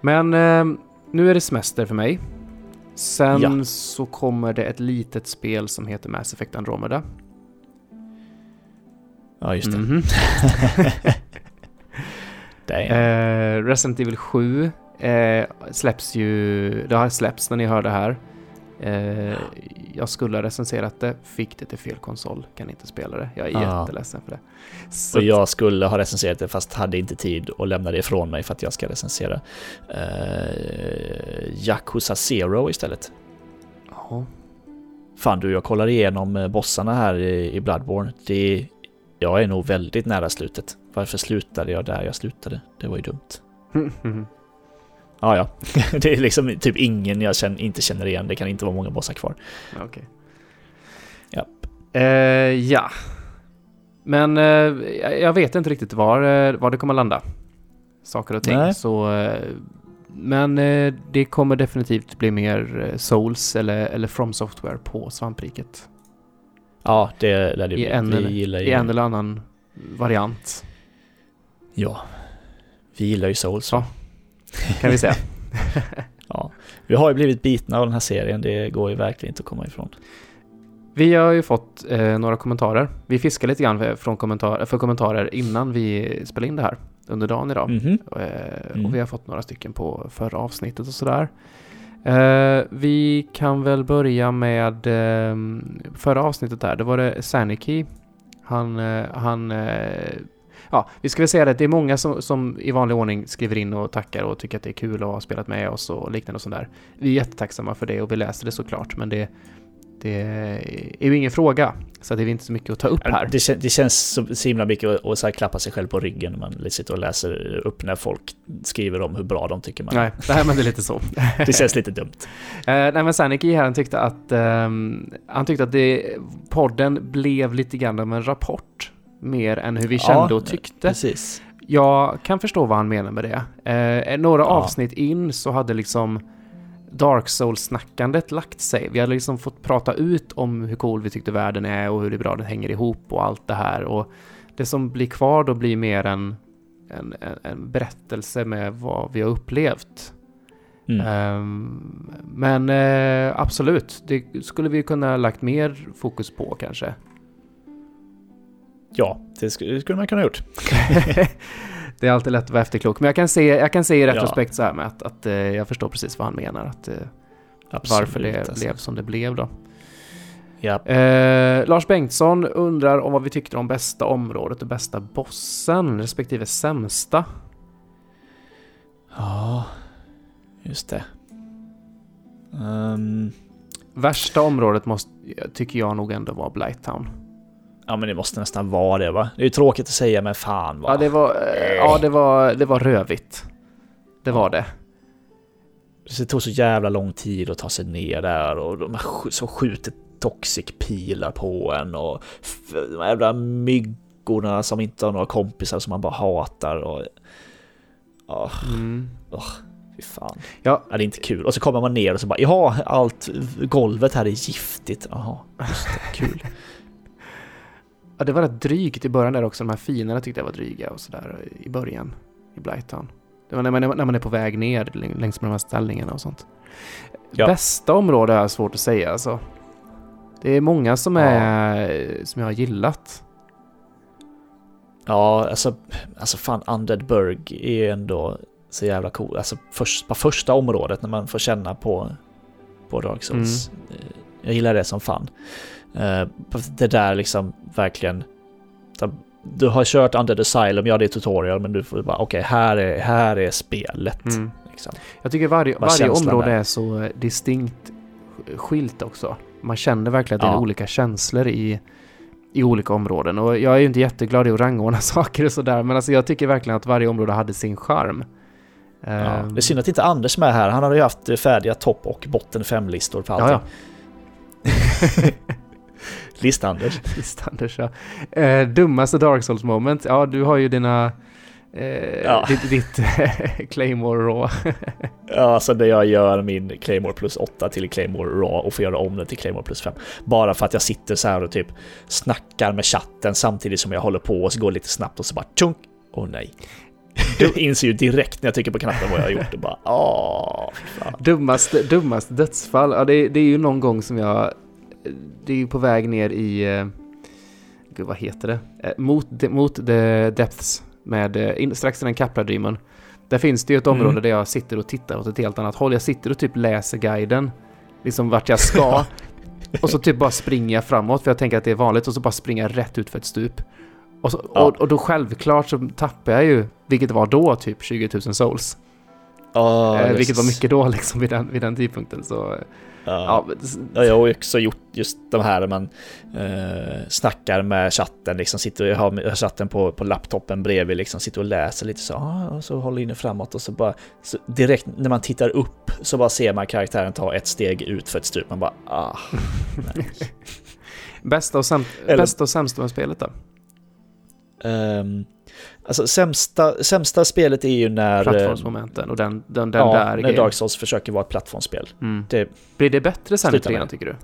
Men eh, nu är det semester för mig. Sen ja. så kommer det ett litet spel som heter Mass Effect Andromeda. Ja, just det. Mm -hmm. eh, Resident Evil 7 eh, släpps ju, det har släppts när ni hör det här. Eh, jag skulle ha recenserat det, fick det till fel konsol, kan inte spela det. Jag är ja. jätteledsen för det. Så och jag skulle ha recenserat det fast hade inte tid och lämna det ifrån mig för att jag ska recensera eh, Yakuza Zero istället. Ja. Fan du, jag kollar igenom eh, bossarna här i, i Bloodborne. Det, jag är nog väldigt nära slutet. Varför slutade jag där jag slutade? Det var ju dumt. Ja, ja. det är liksom typ ingen jag känner, inte känner igen. Det kan inte vara många bossar kvar. Okej. Okay. Ja. Uh, ja. Men uh, jag vet inte riktigt var, uh, var det kommer landa. Saker och ting. Nej. Så, men det kommer definitivt bli mer Souls eller, eller From Software på svampriket. Ja, det lär det bli. I en, eller, i en eller annan variant. Ja. Vi gillar ju Souls. Ja kan vi säga. ja, vi har ju blivit bitna av den här serien, det går ju verkligen inte att komma ifrån. Vi har ju fått eh, några kommentarer. Vi fiskar lite grann från kommentar, för kommentarer innan vi spelade in det här under dagen idag. Mm -hmm. eh, mm. Och vi har fått några stycken på förra avsnittet och sådär. Eh, Eh, vi kan väl börja med uh, förra avsnittet där. Det var det Saniki. Han, Uh, han eh, ja, vi ska väl säga det, det är många som, som i vanlig ordning skriver in och tackar och tycker att det är kul att ha spelat med oss och liknande och sådär. Vi är jättetacksamma för det och vi läser det såklart, men det, det är ju ingen fråga, så det är inte så mycket att ta upp här. Det, det känns så, så himla mycket att, så klappa sig själv på ryggen när man sitter och läser upp när folk skriver om hur bra de tycker man Nej, nej men det är lite så. det känns lite dumt. Uh, nej men Saniki här, han tyckte att, um, han tyckte att det, podden blev lite grann av en rapport mer än hur vi kände ja, och tyckte. Precis. Jag kan förstå vad han menar med det. Eh, några ja. avsnitt in så hade liksom Dark Souls-snackandet lagt sig. Vi hade liksom fått prata ut om hur cool vi tyckte världen är och hur det bra den hänger ihop och allt det här. Och det som blir kvar då blir mer en, en, en berättelse med vad vi har upplevt. Mm. Um, men uh, absolut, det skulle vi kunna lagt mer fokus på kanske. Ja, det skulle man kunna ha gjort. det är alltid lätt att vara efterklok. Men jag kan se, jag kan se i retrospekt ja. så här med att, att uh, jag förstår precis vad han menar. Att, Absolut, varför det alltså. blev som det blev då. Ja. Uh, Lars Bengtsson undrar om vad vi tyckte om bästa området och bästa bossen, respektive sämsta. Ja, just det. Um... Värsta området måste, tycker jag nog ändå var Blighttown. Ja men det måste nästan vara det va? Det är ju tråkigt att säga men fan va? Ja det var, ja, det var, det var rövigt. Det var det. Det tog så jävla lång tid att ta sig ner där och de så skjuter toxic pilar på en och de jävla myggorna som inte har några kompisar som man bara hatar och... Oh, mm. oh, fan. Ja. ja. det är inte kul. Och så kommer man ner och så bara, ja, allt golvet här är giftigt. Jaha, just det, kul. Ja, det var rätt drygt i början där också. De här finerna tyckte jag var dryga och sådär i början i Blighttown. Det var när man, när man är på väg ner längs med de här ställningarna och sånt. Ja. Bästa område är svårt att säga alltså. Det är många som, är, ja. som jag har gillat. Ja, alltså, alltså fan Undead Burg är ändå så jävla cool. Alltså först, på första området när man får känna på, på Dark Souls. Mm. Jag gillar det som fan. Uh, det där liksom verkligen... Du har kört Under Asylum, ja det är tutorial, men du får bara okej, okay, här, är, här är spelet. Mm. Liksom. Jag tycker varje, varje område är så distinkt skilt också. Man känner verkligen att det är olika känslor i, i olika områden. Och jag är ju inte jätteglad i att rangordna saker och sådär, men alltså jag tycker verkligen att varje område hade sin charm. Ja, det är synd att inte Anders med här. Han hade ju haft färdiga topp och botten fem-listor för allting. Ja, ja. List-Anders. List-Anders, ja. Eh, dummaste Dark Souls moment? Ja, du har ju dina... Eh, ja. Ditt, ditt Claymore Raw. ja, alltså när jag gör min Claymore plus 8 till Claymore Raw och får göra om den till Claymore plus 5. Bara för att jag sitter så här och typ snackar med chatten samtidigt som jag håller på och så går lite snabbt och så bara tjunk! Åh oh, nej. Du inser ju direkt när jag trycker på knappen vad jag har gjort och bara åh, fan. Dummaste, dummaste dödsfall, ja det, det är ju någon gång som jag det är ju på väg ner i uh, gud vad heter det? Eh, mot, mot the depths med eh, in, strax innan Kapla-dreamen. Där finns det ju ett mm. område mm. där jag sitter och tittar åt ett helt annat håll. Jag sitter och typ läser guiden. Liksom vart jag ska. och så typ bara springer jag framåt för jag tänker att det är vanligt och så bara springer jag rätt ut för ett stup. Och, så, ja. och, och, då självklart så tappar jag ju, vilket var då typ 20 000 souls. Oh, eh, vilket var mycket då liksom vid den, vid den tidpunkten. Så, Ja. ja. jag har också gjort just de här man eh, snackar med chatten, liksom sitter och har chatten på, på laptopen bredvid, liksom sitter och läser lite så, ah, och så håller inne framåt och så bara så direkt när man tittar upp så bara ser man karaktären ta ett steg ut för ett stup, man bara ah. bästa, och säm Eller, bästa och sämsta med spelet då? Um, Alltså sämsta, sämsta spelet är ju när... Plattformsmomenten och den, den, den ja, där när Dark Souls försöker vara ett plattformsspel. Mm. Det blir det bättre sen i trean tycker du?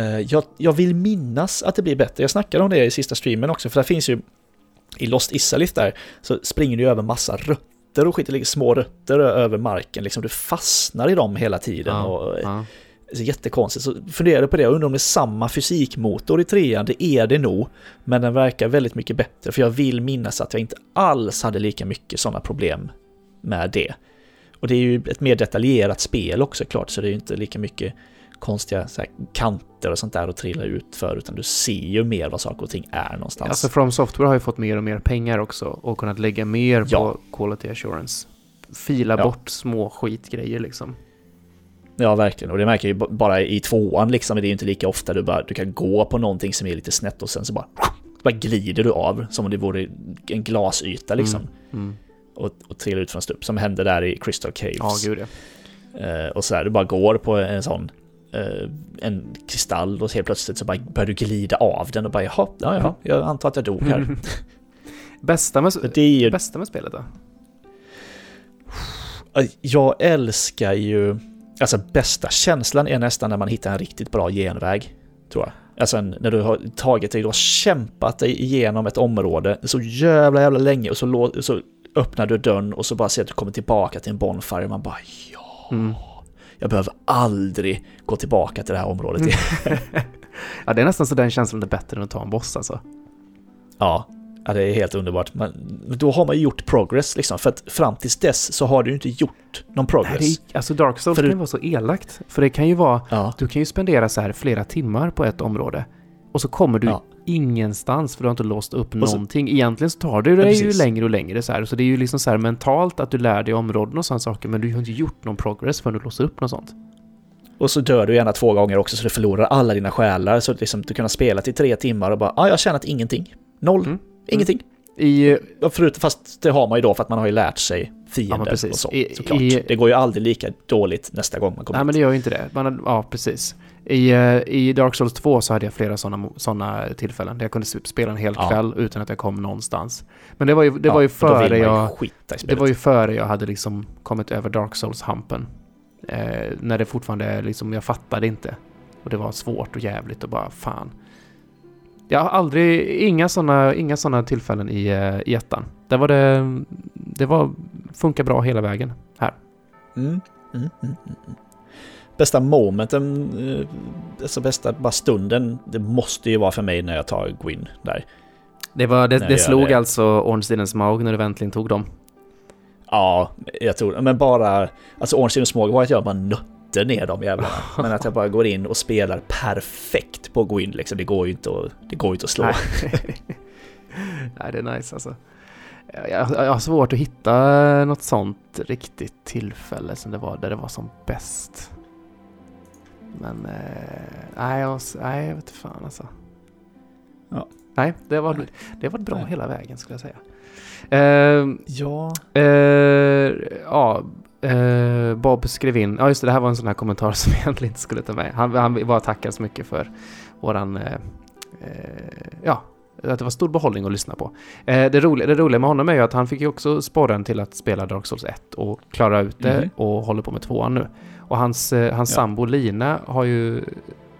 Uh, jag, jag vill minnas att det blir bättre. Jag snackade om det i sista streamen också, för det finns ju i Lost Issalith där, så springer du över massa rötter och skit, det ligger små rötter över marken, liksom du fastnar i dem hela tiden. Ja, och, ja. Så jättekonstigt, så funderade på det, jag undrar om det är samma fysikmotor i trean, det är det nog, men den verkar väldigt mycket bättre, för jag vill minnas att jag inte alls hade lika mycket sådana problem med det. Och det är ju ett mer detaljerat spel också klart, så det är ju inte lika mycket konstiga här, kanter och sånt där att trilla ut för, utan du ser ju mer vad saker och ting är någonstans. Alltså From Software har ju fått mer och mer pengar också och kunnat lägga mer ja. på quality assurance. Fila ja. bort små skitgrejer liksom. Ja, verkligen. Och det märker jag ju bara i tvåan liksom. Det är ju inte lika ofta du bara, du kan gå på någonting som är lite snett och sen så bara, bara glider du av som om det vore en glasyta liksom. Mm, mm. Och, och trillar ut från stup, som hände där i Crystal Caves. Ja, gud ja. Uh, och så här, du bara går på en sån uh, en kristall och helt plötsligt så bara börjar du glida av den och bara jaha, ja, ja, jag antar att jag dog här. bästa, med, det är ju... bästa med spelet då? Jag älskar ju Alltså bästa känslan är nästan när man hittar en riktigt bra genväg, tror jag. Alltså när du har tagit dig, du har kämpat dig igenom ett område så jävla jävla länge och så, så öppnar du dörren och så bara ser att du kommer tillbaka till en bonfire och man bara ja. Mm. Jag behöver aldrig gå tillbaka till det här området igen. ja, det är nästan så den känslan är bättre än att ta en boss alltså. Ja, Ja, det är helt underbart. Men då har man ju gjort progress liksom. För att fram tills dess så har du inte gjort någon progress. Nej, är, alltså Dark Souls för kan ju vara så elakt. För det kan ju vara, ja. du kan ju spendera så här flera timmar på ett område. Och så kommer du ja. ingenstans för du har inte låst upp så, någonting. Egentligen så tar det dig ju längre och längre så här. Så det är ju liksom så här mentalt att du lär dig områden och sådana saker. Men du har inte gjort någon progress förrän du låser upp något sånt. Och så dör du gärna två gånger också så du förlorar alla dina själar. Så liksom, du kan ha spelat i tre timmar och bara, ah, jag har tjänat ingenting. Noll. Mm. Ingenting. I, Förutom, fast det har man ju då för att man har ju lärt sig fiender ja, och så, såklart. I, det går ju aldrig lika dåligt nästa gång man kommer Nej, ut. men det gör ju inte det. Man, ja, precis. I, eh, I Dark Souls 2 så hade jag flera sådana såna tillfällen där jag kunde spela en hel kväll ja. utan att jag kom någonstans. Men det var ju, det ja, var ju före jag... Det var ju före jag hade liksom kommit över Dark Souls-hampen. Eh, när det fortfarande liksom, jag fattade inte. Och det var svårt och jävligt och bara fan. Jag har aldrig, inga sådana inga såna tillfällen i, eh, i ettan. Där var det, det var, funkar bra hela vägen här. Mm. Mm, mm, mm, mm. bästa momenten, eh, alltså bästa bara stunden, det måste ju vara för mig när jag tar Gwyn där. Det, var, det, det slog det. alltså Ornsteinens mag när du äntligen tog dem? Ja, jag tror men bara, alltså Ornsteinens mag var att jag bara nötte bryter ner de jävlarna. Men att jag bara går in och spelar perfekt på Gwyn liksom. Det går ju inte att, det går inte att slå. Nej, det är nice alltså. Jag, jag, har svårt att hitta något sånt riktigt tillfälle som det var där det var som bäst. Men eh, nej, jag, nej, jag vet inte fan alltså. Ja. Nej, det var, det var bra nej. hela vägen skulle jag säga. Uh, ja. Uh, ja, Uh, Bob skrev in, ja just det, det här var en sån här kommentar som jag egentligen inte skulle ta med. Han, han bara tackar så mycket för våran, uh, uh, ja, att det var stor behållning att lyssna på. det, roliga, det roliga med honom är ju att han fick ju också sporren till att spela Dark Souls 1 och klara ut det mm. och håller på med tvåan nu. Och hans, hans ja. sambo Lina har ju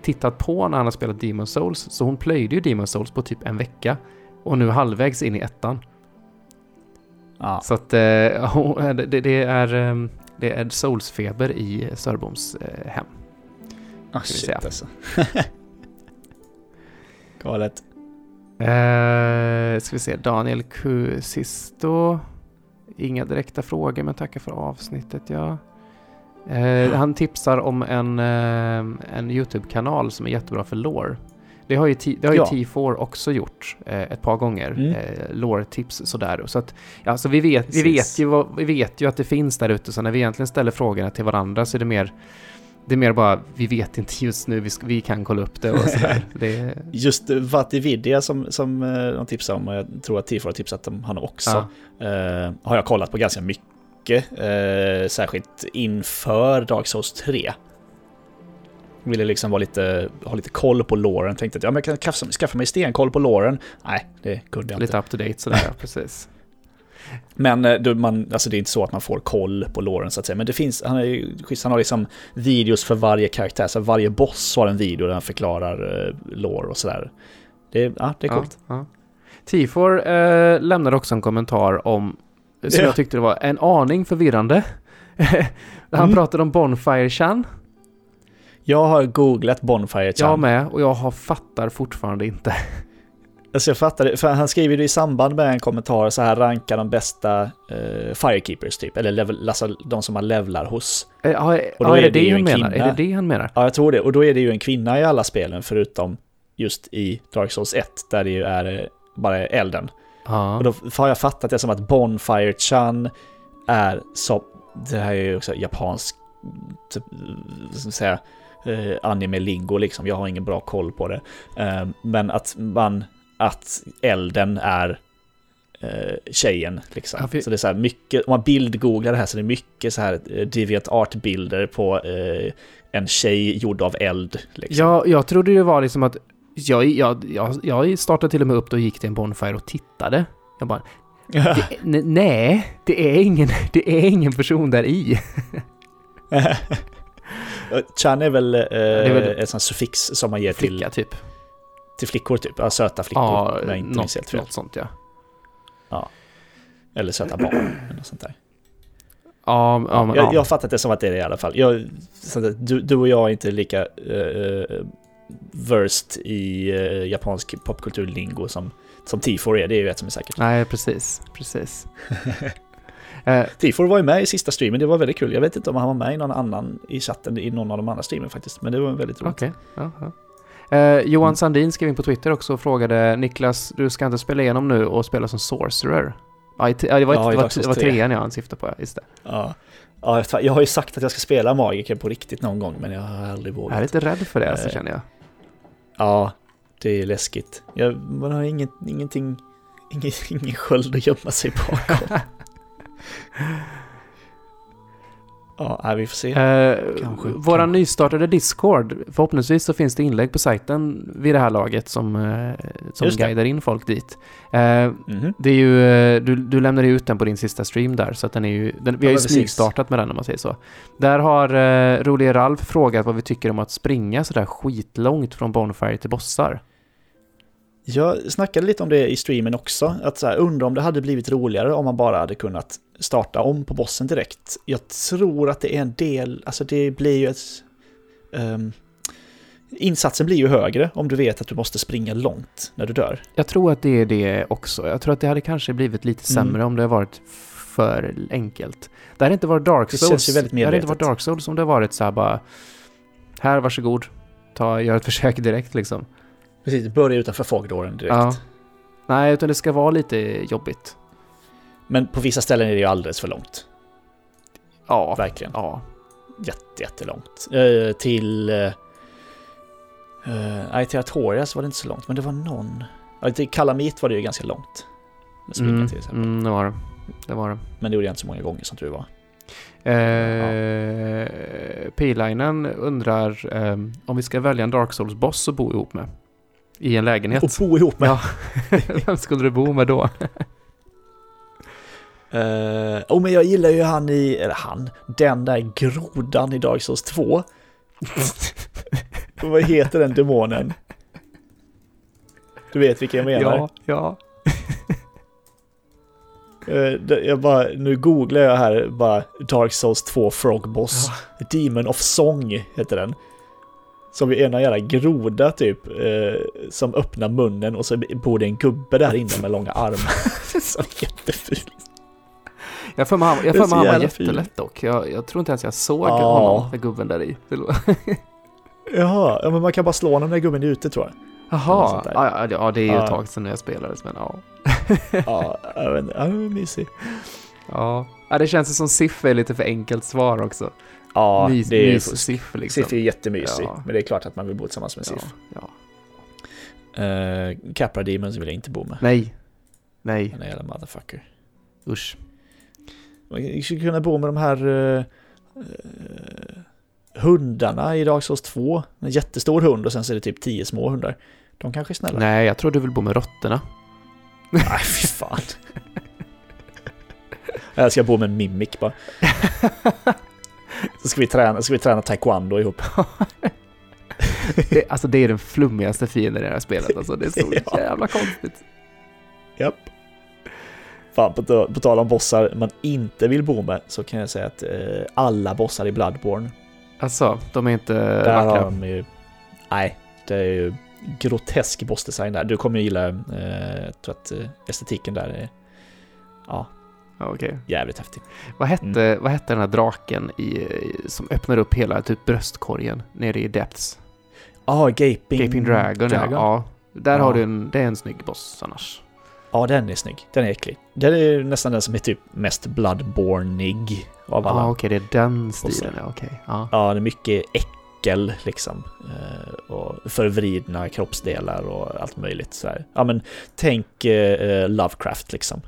tittat på när han har spelat Demon Souls, så hon plöjde ju Demon Souls på typ en vecka och nu halvvägs in i ettan. Ja. Så att äh, det, det, är, ehm, det är Souls-feber i Sörboms äh, hem. Ah, shit säga. alltså. Galet. Uh, ska vi se, Daniel Kusisto. Inga direkta frågor men tackar för avsnittet ja. Uh, han tipsar om en, uh, en YouTube-kanal som är jättebra för lore. Det har ju, T det har ju ja. T4 också gjort eh, ett par gånger. Mm. Eh, lore-tips sådär. Så att, ja, så vi, vet, vi, vet ju vad, vi vet ju att det finns där ute, så när vi egentligen ställer frågorna till varandra så är det mer det är mer bara, vi vet inte just nu, vi, vi kan kolla upp det och sådär. det... Just Vatividia som, som eh, de tipsade om, och jag tror att T4 har tipsat om han också, ja. eh, har jag kollat på ganska mycket. Eh, särskilt inför Dark Souls 3 ville liksom vara lite, ha lite koll på låren. Tänkte att ja, men jag kan skaffa mig stenkoll på låren. Nej, det kunde jag lite inte. Lite up to date sådär, precis. Men eh, man, alltså det är inte så att man får koll på låren så att säga. Men det finns, han, är, han har liksom videos för varje karaktär. Så varje boss har en video där han förklarar uh, lore och sådär. Det, ja, det är coolt. Ja, ja. Tifor eh, lämnade också en kommentar om, som ja. jag tyckte det var en aning förvirrande. han mm. pratade om Bonfire-chan. Jag har googlat Bonfire Chan. Jag med, och jag har fattar fortfarande inte. Alltså jag fattar det, för han skriver det i samband med en kommentar så här rankar de bästa uh, Firekeepers typ, eller level, alltså de som man levlar hos. Eh, ja, och då ja, är, det det, han menar? Är det det han menar? Ja, jag tror det. Och då är det ju en kvinna i alla spelen, förutom just i Dark Souls 1, där det ju är uh, bara elden. Ja. Och då har jag fattat det som att Bonfire Chan är som, det här är ju också japansk, typ, som säga, eh, anime-lingo liksom, jag har ingen bra koll på det. Eh, men att man, att elden är eh, tjejen liksom. Ja, för... Så det är så här mycket, om man bildgooglar det här så är det mycket så här eh, Deviant Art-bilder på eh, en tjej gjord av eld. Liksom. Ja, jag trodde det var liksom att jag, jag, jag, jag startade till och med upp och gick till en Bonfire och tittade. Jag bara, det, nej, det är, ingen, det är ingen person där i. Chan är väl, eh, är väl ett sånt suffix som man ger flicka, till... typ. Till flickor typ, ja, söta flickor. Ja, Nej, inte något, helt fel. något sånt ja. Ja. Eller söta barn, eller något sånt där. Ja, ja, men, jag, ja. jag har fattat det som att det är det i alla fall. Jag, du, du och jag är inte lika uh, versed i uh, japansk popkulturlingo som, som T4 är, det är ju ett som är säkert. Nej, precis, precis. Eh, Tifor var ju med i sista streamen, det var väldigt kul. Jag vet inte om han var med i någon annan i chatten i någon av de andra streamen faktiskt, men det var väldigt roligt. Okay. Ja, ja. Eh, Johan mm. Sandin skrev in på Twitter också och frågade Niklas, du ska inte spela igenom nu och spela som Sorcerer? Ja, det var, ja, det var, det var, det var trean jag han syftade på, just det. Ja. ja, jag har ju sagt att jag ska spela Magiker på riktigt någon gång, men jag har aldrig vågat. Jag är lite rädd för det, alltså, känner jag. Ja, det är läskigt. Jag, man har inget, ingenting, ingen, ingen sköld att gömma sig bakom. Ja, vi får se. Eh, våra nystartade Discord. Förhoppningsvis så finns det inlägg på sajten vid det här laget som, eh, som guidar in folk dit. Eh, mm -hmm. Det är ju, eh, du, du lämnade ut den på din sista stream där, så att den är ju, den, vi har ju smygstartat med den om man säger så. Där har eh, Rolige Ralf frågat vad vi tycker om att springa sådär skitlångt från Bonfire till bossar. Jag snackade lite om det i streamen också, att så här, undra om det hade blivit roligare om man bara hade kunnat starta om på bossen direkt. Jag tror att det är en del, alltså det blir ju ett... Um, insatsen blir ju högre om du vet att du måste springa långt när du dör. Jag tror att det är det också. Jag tror att det hade kanske blivit lite mm. sämre mm. om det varit för enkelt. Det hade inte varit Dark Souls. Det känns ju väldigt medvetet. Det hade inte varit Dark Souls om det varit så här bara... Här, varsågod. Ta, gör ett försök direkt liksom. Precis, börja utanför fogdåren direkt. Ja. Nej, utan det ska vara lite jobbigt. Men på vissa ställen är det ju alldeles för långt. Ja. Verkligen. Ja. Jätte, jättelångt. Uh, till... Uh, nej, till Artorias var det inte så långt, men det var någon... Ja, till Kalamit var det ju ganska långt. Med mm, till exempel. Mm, det var det. Det var det. Men det gjorde jag inte så många gånger som tur var. Eh, ja. P-linen undrar eh, om vi ska välja en Dark Souls-boss att bo ihop med. I en lägenhet. Och bo ihop med? Ja. Vem skulle du bo med då? Uh, oh, men jag gillar ju han i, eller han, den där grodan i Dark Souls 2. Vad heter den demonen? Du vet vilken jag menar? Ja, ja. uh, jag bara, nu googlar jag här bara Dark Souls 2 Frog Boss. Ja. Demon of Song heter den. Som är ena jävla groda typ, eh, som öppnar munnen och så bor det en gubbe där inne med långa armar. så jättefult. Jag får mig han, jag han var jättelätt dock. Jag, jag, tror inte ens jag såg ja. honom med gubben där i. Jaha, ja, men man kan bara slå honom när gubben är ute tror jag. Jaha, ja, ja, det är ju ja. ett tag sedan jag spelade, men ja. ja, jag vet inte, ja, mysig. Ja. ja, det känns som Siff är lite för enkelt svar också. Ja, Mys, det är mys Siff liksom. Siff är jättemysig, ja. men det är klart att man vill bo tillsammans med Siff. Ja, ja. Uh, Capra Demons vill jag inte bo med. Nej. Nej. Den jävla motherfucker. Usch. Man skulle kunna bo med de här uh, uh, hundarna i Dark Souls 2. En jättestor hund och sen så är det typ tio små hundar. De kanske är snälla. Nej, jag tror du vill bo med råttorna. Nej, fy fan. jag ska bo med en mimik bara. Så ska vi träna, ska vi träna taekwondo ihop. det, alltså det är den flummigaste fienden i det här spelet alltså. Det är så ja. jävla konstigt. Japp. Fan, på, på tal om bossar man inte vill bo med så kan jag säga att eh, alla bossar i Bloodborne. Alltså, de är inte där vackra? Har de ju, nej, det är ju grotesk bossdesign där. Du kommer ju gilla, eh, jag tror att eh, estetiken där är, ja, okay. jävligt häftig. Vad hette, mm. vad hette den här draken i, som öppnar upp hela typ bröstkorgen nere i Depths? Ja, ah, Gaping, Gaping Dragon, Dragon. Ja. ja. Där ja. har du en, det är en snygg boss annars. Ja, den är snygg. Den är äcklig. Den är nästan den som är typ mest bloodbornig av alla. Ja, okej, okay, det är den stilen, ja, okej. Okay. Ja. ja, det är mycket äckel liksom. Eh, och förvridna kroppsdelar och allt möjligt så här. Ja, men tänk eh, Lovecraft liksom.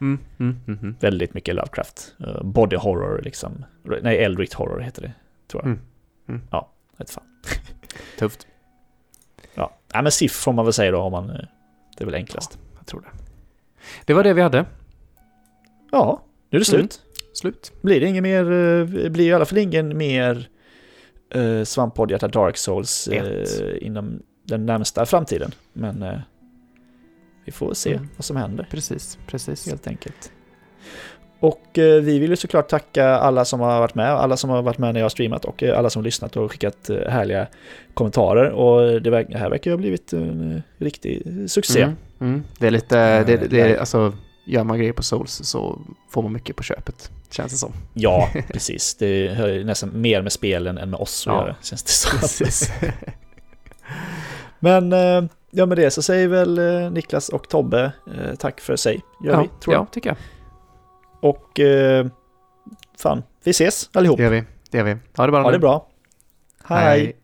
Mm, mm, mm, mm. Väldigt mycket Lovecraft. Uh, body horror liksom. Nej, Eldritch horror heter det, tror jag. Mm, mm. Ja, vet fan. Tufft. Ja. ja, men SIF får man väl säga då om man... Det är väl enklast. Ja, jag tror det. Det var det vi hade. Ja, nu är det slut. Slut. Blir det ingen mer... Uh, blir i alla fall ingen mer uh, svamppodd Dark Souls uh, inom den närmsta framtiden. Men uh, vi får se mm. vad som händer. Precis, precis. Helt enkelt. Och eh, vi vill ju såklart tacka alla som har varit med, alla som har varit med när jag har streamat och eh, alla som har lyssnat och skickat eh, härliga kommentarer. Och det, det här verkar ju ha blivit en riktig succé. Mm, mm. Det är lite, det, det är, alltså, gör man grejer på Souls så får man mycket på köpet, känns det som. Ja, precis. Det har nästan mer med spelen än med oss att ja, göra, känns det som. Precis. Men ja, med det så säger väl eh, Niklas och Tobbe eh, tack för sig. Gör ja, vi, tror jag. Ja, tycker jag. Och eh, fan, vi ses allihop. Det gör vi. Det gör vi. Ha det bra Ha nu. det bra. Hej. Hej.